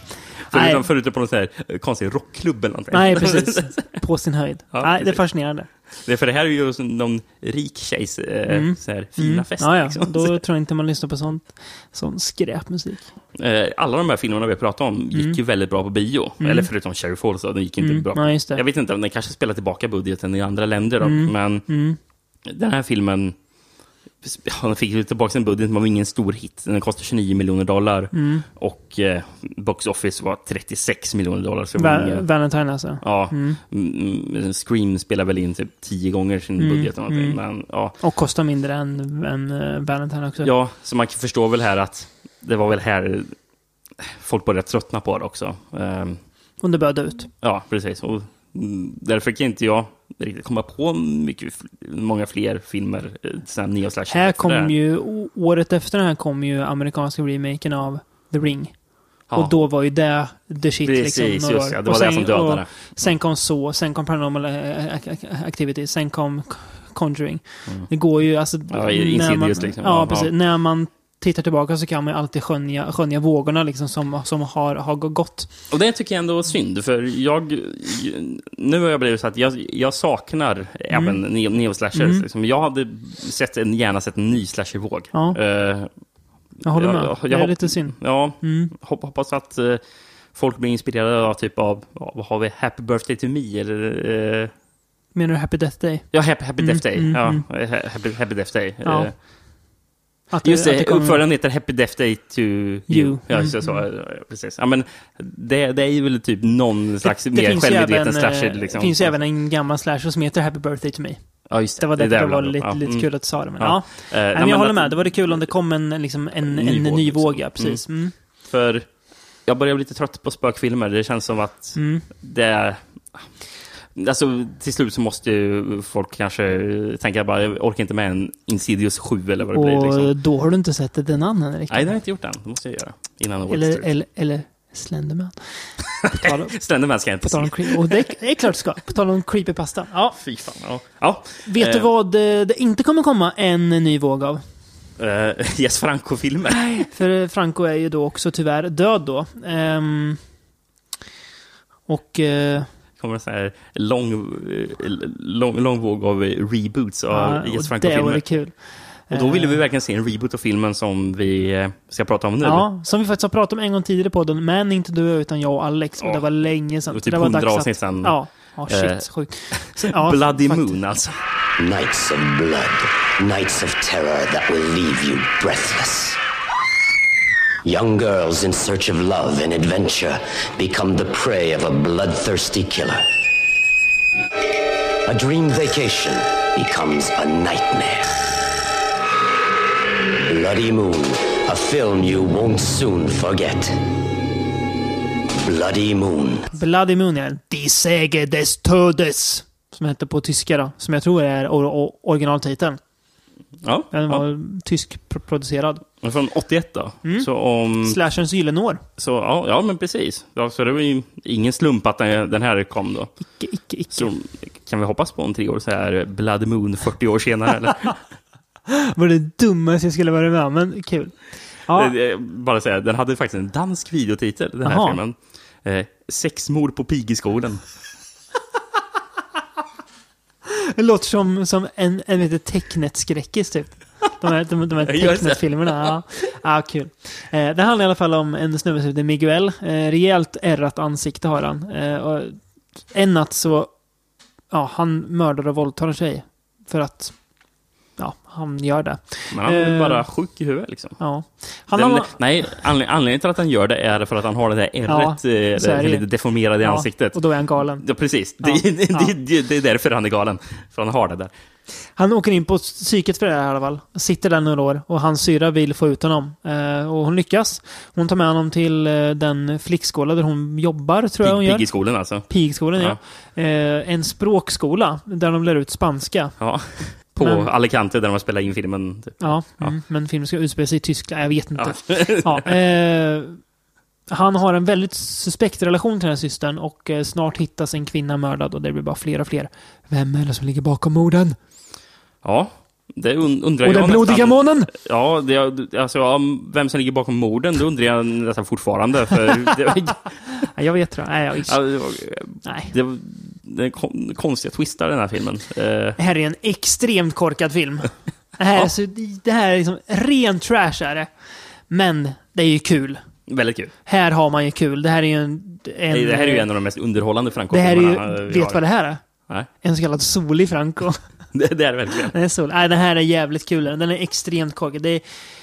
Förutom, förutom på någon sån här eh, konstig rockklubb eller någonting. Nej, precis. (laughs) På sin höjd. Ja, nej, det är fascinerande. Det är för det här är ju någon rik tjejs eh, Mm. så här, fina Mm. fest. Ja, ja. liksom. Då (laughs) tror jag inte man lyssnar på sånt, sån skräpmusik. Eh, Alla de här filmerna vi pratat om gick Mm. ju väldigt bra på bio. Mm. Eller förutom Cherry Falls, den gick inte Mm. bra. Ja. Jag vet inte om den kanske spelar tillbaka budgeten i andra länder då, Mm. men den här filmen Ja, den fick tillbaka sin budget, men var ingen stor hit. Den kostade 29 miljoner dollar Mm. och eh, box office var 36 miljoner dollar. Så Va- ingen- Valentine alltså? Ja, Mm. mm. Scream spelar väl in typ tio gånger sin Mm, budget. eller någonting. mm. Men, ja. Och kostar mindre än, än uh, Valentine också. ja, så man förstår väl här att det var väl här folk började tröttna på det också. Ehm, Och det började ut. Ja, precis. Och mm, därför kan inte jag riktigt komma på mycket, många fler filmer, eh, sådana här neo-slash. Här kom ju, året efter den här kom ju amerikanska remaken av The Ring. Ja. Och då var ju det the shit Precis, liksom. just år. det. Var det som dödade det. Sen kom så, sen kom Paranormal eh, Activity, sen kom Conjuring. Mm. Det går ju, alltså... Ja, när man, liksom. Ja, Ja, precis. ja. När man tittar tillbaka så kan man ju alltid skönja, skönja vågorna liksom som, som har, har gått. Och det tycker jag ändå är synd, för jag... Nu har jag blivit så att jag, jag saknar även neo- neo-slashers. Mm. Liksom. Jag hade sett en, gärna sett en ny slasher-våg. Ja. Eh, Jag håller med. jag det är hopp- lite synd. Ja, Mm. hopp, hoppas att eh, folk blir inspirerade av typ av, vad har vi, Happy Birthday to Me eller... eh, Menar du Happy Death Day? Ja, Happy, happy Mm, Death Day. mm, ja, mm. ha- happy, happy Death Day. Ja. Att det- Just det, det kommer- uppföljaren heter Happy Death Day to you. You. Ja, Mm, det, så, mm. ja, precis. Ja, men det, det är ju väl typ någon slags det mer finns ju självmedveten även, slasher. eh, Liksom. Det finns ju även en gammal slasher som heter Happy Birthday to Me. Ja, just Det var det därför det där var bland- lite, ja, lite mm. kul att du sa det. Men, Ja. ja. Nej, men jag men håller med. Det var det kul om det kom en, liksom, en, en, ny ny, våg, liksom. precis. Mm. För jag börjar bli lite trött på spökfilmer. Det känns som att Mm. det är... Alltså, till slut så måste ju folk kanske tänka bara, jag orkar inte med en Insidious 7 eller vad det blir. Och Liksom. då har du inte sett den andra Henrik. Nej, det har jag inte gjort än. Det måste jag göra. Innan året eller, eller, eller Slenderman. (laughs) Slenderman ska jag inte se. och det, är- det är klart du ska. På tal om creepypasta. Ja. Fy fan. Ja. ja. Vet du Eh, vad det, det inte kommer komma en ny våg av? (laughs) Uh, Jes Franco-filmer. För Franco är ju då också tyvärr död då. Ehm, och... eh, kommer en sån här lång, eh, lång, lång våg av reboots av ja, Jes och det Franco-filmer. vore kul. Och då ville vi Eh, verkligen se en reboot av filmen som vi eh, ska prata om nu. Ja, som vi faktiskt har pratat om en gång tidigare på podden, men inte du utan jag och Alex. Och Ja. det var länge sedan. Det var typ det var 100 dags att- avsnitt sedan. Ja, ja shit, Eh, sjukt. (laughs) Ja, Bloody faktiskt. Moon alltså. Nights of blood, nights of terror that will leave you breathless. Young girls in search of love and adventure become the prey of a bloodthirsty killer. A dream vacation becomes a nightmare. Bloody Moon, a film you won't soon forget. Bloody Moon. Bloody Moon, ja. Die Säge des Todes. Som heter på tyska då. Som jag tror är or- or- originaltiteln. Ja, Den ja. var tysk-producerad. Men från 81 då. Mm. Så om... Slasherns gyllenår. Så, ja, ja, men precis. Ja, så det var ju ingen slump att den här kom då. Icke, icke, icke. Så kan vi hoppas på om tre år så är Blood Moon 40 år senare? eller? (laughs) var det dummaste jag skulle vara med om, men kul. Ja, Bara säga, den hade faktiskt en dansk videotitel, den här Jaha. filmen. Eh, Sexmord på Pigeskolan. Det låter som, som en, en vet, tecknet-skräckis typ. De här, de, de här (laughs) tecknet-filmerna. Ja. ja, kul. Eh, det handlar i alla fall om en snubbe som heter Miguel. Eh, rejält ärrat ansikte har han. Eh, och en natt så, ja, han mördar och våldtar en tjej. För att, han gör det. Men han är Eh, bara sjuk i huvudet liksom. Ja. Han Den, har, Nej, anled- anledningen till att han gör det är för att han har det där ärret, Ja, eh, det lite deformerade i Ja, ansiktet. och då är han galen. Ja, precis. Ja, Det, det, ja. det, det är därför han är galen. För han har det där. Han åker in på psyket för det här i alla fall. Sitter där några år och hans syra vill få ut honom. Eh, och hon lyckas. Hon tar med honom till eh, den flickskola där hon jobbar, tror jag hon gör. Piggeskolan alltså. Pigskolan, ja. Eh, en språkskola där de lär ut spanska. Ja. På Men- Alicante där de har spelat in filmen. Typ. Ja, Ja. Mm, men filmen ska utspela sig i Tyskland. Jag vet inte. Ja. Ja. (laughs) eh, han har en väldigt suspekt relation till den här systern och eh, snart hittas en kvinna mördad och det blir bara fler och fler. Vem är det som ligger bakom morden? Ja, det un- undrar Och jag den blodiga månen! Ja, det, alltså, ja, vem som ligger bakom morden, det undrar jag nästan fortfarande. För (laughs) det, Ja, jag vet det. Nej, jag, var, Nej. det, det är kon, konstiga twistar i den här filmen. Eh, Det här är en extremt korkad film. Det här, är, så, det här är liksom ren trash är det. Men det är ju kul. väldigt kul. Här har man ju kul. Det här är ju en... en det här är ju en av de mest underhållande Franco-filmerna. Vet har. vad det här är? Nej, En så kallad solig Franco. (laughs) det, det är det verkligen. Den är sol. Nej, den här är jävligt kul. Den är extremt korkad. Det är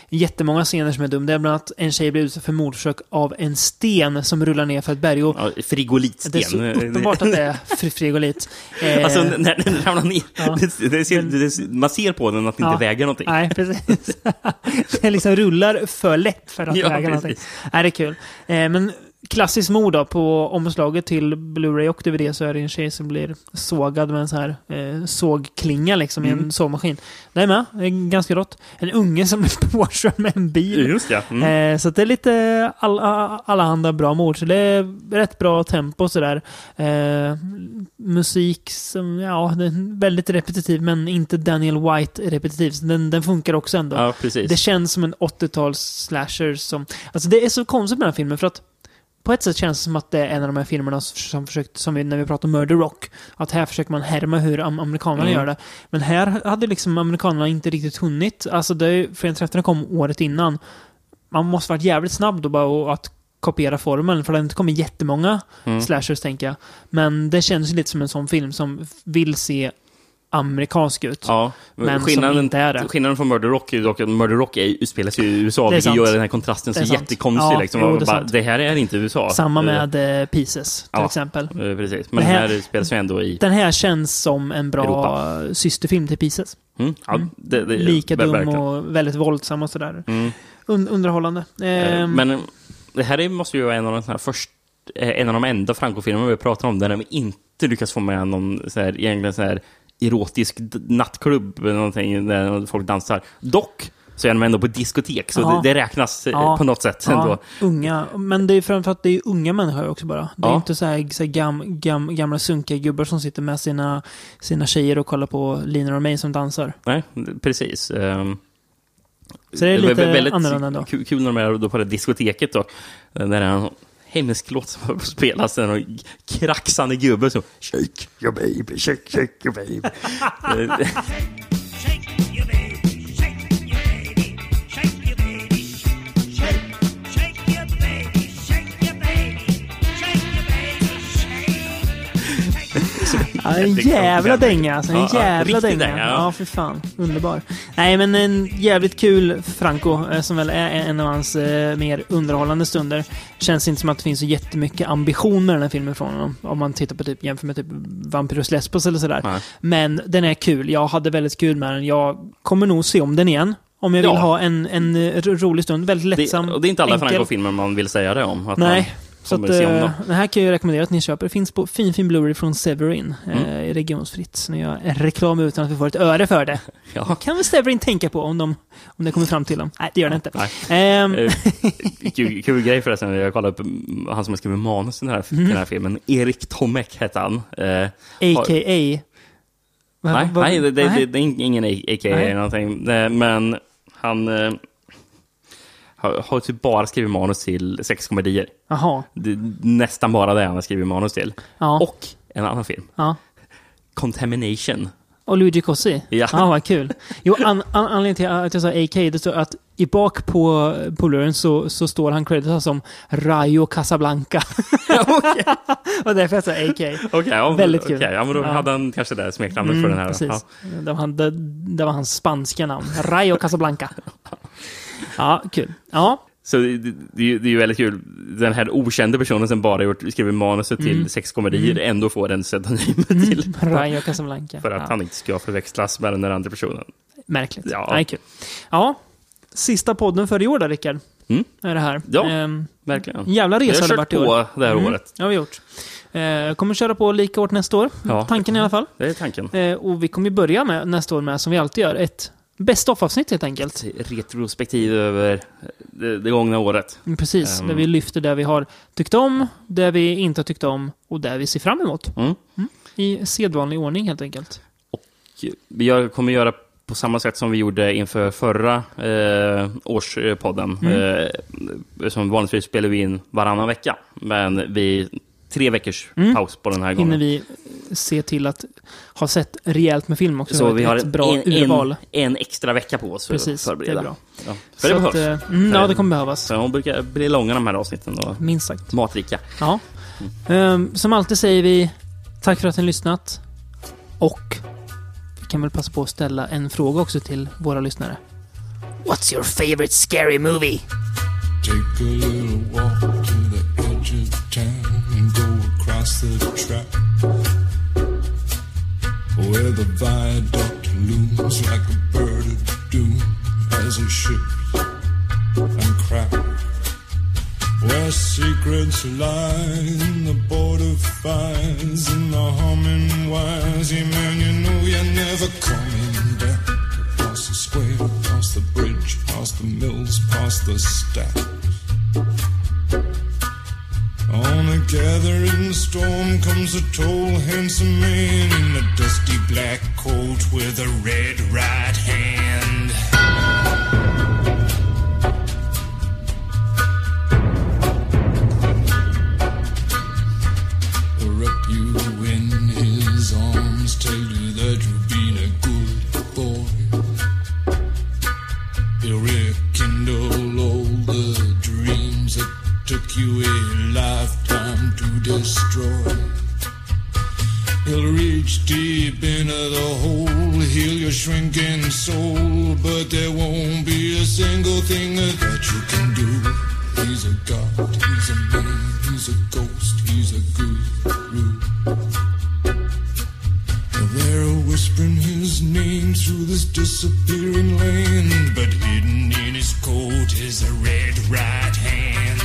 jättemånga scener som är dum. Det är bland annat en tjej blir utsatt för mordförsök av en sten som rullar ner för ett berg. Och Ja, frigolitsten. det är så uppenbart att det är fri- frigolit. (laughs) Eh, Alltså, när den ramlar ner, Ja. det, det ser, det, man ser på den att den Ja. inte väger någonting. Nej, precis. (laughs) den liksom rullar för lätt för att (laughs) Ja, väga någonting. precis. Nej, det är kul. Eh, men klassiskt mord då, på omslaget till Blu-ray och DVD så är det en tjej som blir sågad med en sån här eh, sågklinga liksom i en Mm. sågmaskin. Det är med. Det är ganska rått. En unge som blir (laughs) påkörd med en bil. Just ja. Mm. Eh, så det är lite all, all, allehanda bra mord. Så det är rätt bra tempo sådär. Eh, musik som, ja, väldigt repetitiv men inte Daniel White-repetitiv. Så den, den funkar också ändå. Ja. Det känns som en 80-tals slasher som... Alltså det är så konstigt med den här filmen för att på ett sätt känns det som att det är en av de här filmerna som försökt, som vi, när vi pratar om Murder Rock, att här försöker man härma hur am amerikanerna Mm. gör det. Men här hade liksom amerikanerna inte riktigt hunnit. Alltså det, Förenta Träffarna kom året innan. Man måste varit jävligt snabb då bara och att kopiera formeln, för det har inte kommit jättemånga Mm. slashers tänker jag. Men det känns ju lite som en sån film som vill se amerikansk ut. Ja, Men skillnaden, som inte är det. skillnaden från Murder Rock är ju dock att Murder Rock är, utspelas ju i USA, Det vilket gör den här kontrasten så sant. jättekonstig. Ja, liksom. jo, det bara, det här är inte USA. Samma Eh, med eh, Pieces till ja, exempel. eh, Precis, men den här- här spelas ju ändå i... Den här känns som en bra Europa. systerfilm till Pieces. Mm, ja, det, det, Lika dum verkligen. och väldigt våldsam och sådär. Mm. Un underhållande. Eh, Ehm, Men det här är, måste ju vara en av de först, eh, en av de enda Franco-filmerna vi pratar om där de inte lyckas få med någon så här, egentligen så här erotisk nattklubb eller någonting där folk dansar. Dock så är de ändå på diskotek, så Ja. det, det räknas eh, Ja. på något sätt ja, ändå. Unga, men det är framför att det är unga människor också bara. Det är inte så här, så här gam, gam, gamla sunkiga gubbar som sitter med sina, sina tjejer och kollar på Lina och mig som dansar. Nej, precis. Ehm, Så det är lite vä- väldigt annorlunda ändå. Kul, kul när de är då på det diskoteket då. Där det är en hemsk låt som spelas. En kraxande gubbe som Shake your baby, shake, shake your baby. (laughs) (laughs) Ja, en jävla dänga alltså. En Ja, jävla dänga. dänga, ja. ja. för fan. Underbar. Nej, men en jävligt kul Franco, eh, som väl är en av hans eh, mer underhållande stunder. Känns inte som att det finns så jättemycket ambition med den här filmen från honom. Om man tittar på typ, jämför med typ Vampyrus Lesbos eller sådär. Nej. Men den är kul. Jag hade väldigt kul med den. Jag kommer nog se om den igen. Om jag vill Ja. ha en, en ro- rolig stund. Väldigt det, lättsam. och det är inte alla. Franco-filmer man vill säga det om. Nej. Man, Så att, eh, det här kan jag rekommendera att ni köper. Det finns på fin, fin Blu-ray från Severin. Mm. Eh, regionsfritt. Så ni gör reklam utan att vi får ett öre för det. (laughs) Ja. kan väl Severin tänka på om, de, om det kommer fram till dem. Nej, det gör det inte. Nej. Ehm, Eh, (laughs) kul, kul grej förresten, jag kollade upp mm, han som har skrivit manus till den här, till den här filmen. Erik Tomek hette han. Eh, har- A.k.a. Va- nej, nej, det, det, det, det är ingen a.k.a. Någonting. Eh, Men han har, har typ bara skrivit manus till sexkomedier. Jaha. Det är nästan bara det han har skrivit manus till. Ja. Och en annan film. Ja. Contamination. Och Luigi Cossi? Ja. ja vad kul. Jo, an, an, anledningen till att jag sa AK, det står att i bak på polaren så, så står han creditad som Rayo Casablanca. (laughs) (laughs) och därför jag sa AK. Okej, ja, Väldigt kul. okej, ja, men då Ja. hade han kanske det smeknamnet Mm, för den här. Precis. Ja. Det, var han, det, det var hans spanska namn. Rayo Casablanca. (laughs) Ja, kul. Ja, Så det, det, det är ju- väldigt kul. Den här okända personen som bara gjort, skrivit manuset till Mm. sexkomedier Mm. ändå får en pseudonym till. (laughs) Rayo Casablanca. För att ja. han inte ska förväxlas med den där andra personen. Märkligt. Ja. Nej, kul. Ja, sista podden för i år då, Rickard. Mm. Är det här. Ja, Ehm, verkligen. Jävla Vi resa har har det kört varit i år. på det här året. Ja, vi har gjort. Eh, kommer köra på lika hårt nästa år. Ja. Tanken i alla fall. Det är tanken. Eh, och vi kommer börja med nästa år med, som vi alltid gör, ett best of-avsnitt helt enkelt. Retrospektiv över det, det gångna året. Mm, Precis, Ehm. där vi lyfter det vi har tyckt om, det vi inte har tyckt om och det vi ser fram emot. Mm. I sedvanlig ordning helt enkelt. Vi gör, kommer göra på samma sätt som vi gjorde inför förra eh, årspodden. Mm. Eh, som vanligtvis spelar vi in varannan vecka. Men vi tre veckors Mm. paus på den här Hinner gången. vi se till att ha sett rejält med film också. Så vi har ett bra en, urval. en, en extra vecka på oss för Precis, att förbereda. det är bra. Ja, för det Så behövs. att, eh, mm, ja, det kommer behövas. Så de brukar bli långa de här avsnitten. Och Minst sagt. Matrika. Ja. Ehm, som alltid säger vi tack för att ni har lyssnat. Och vi kan väl passa på att ställa en fråga också till våra lyssnare. What's your favorite scary movie? The track where the viaduct looms like a bird of doom as it ships and cracks. Where secrets lie in the border fires and the humming wires. Yeah, man, you know you're never coming back. Across the square, across the bridge, past the mills, past the stacks. On a gathering storm comes a tall, handsome man in a dusty black coat with a red right hand. Took you a lifetime to destroy. He'll reach deep into the hole, heal your shrinking soul, but there won't be a single thing that you can do. He's a god, he's a man, he's a ghost, he's a guru. They're whispering his name through this disappearing land, but hidden in his coat is a red right hand.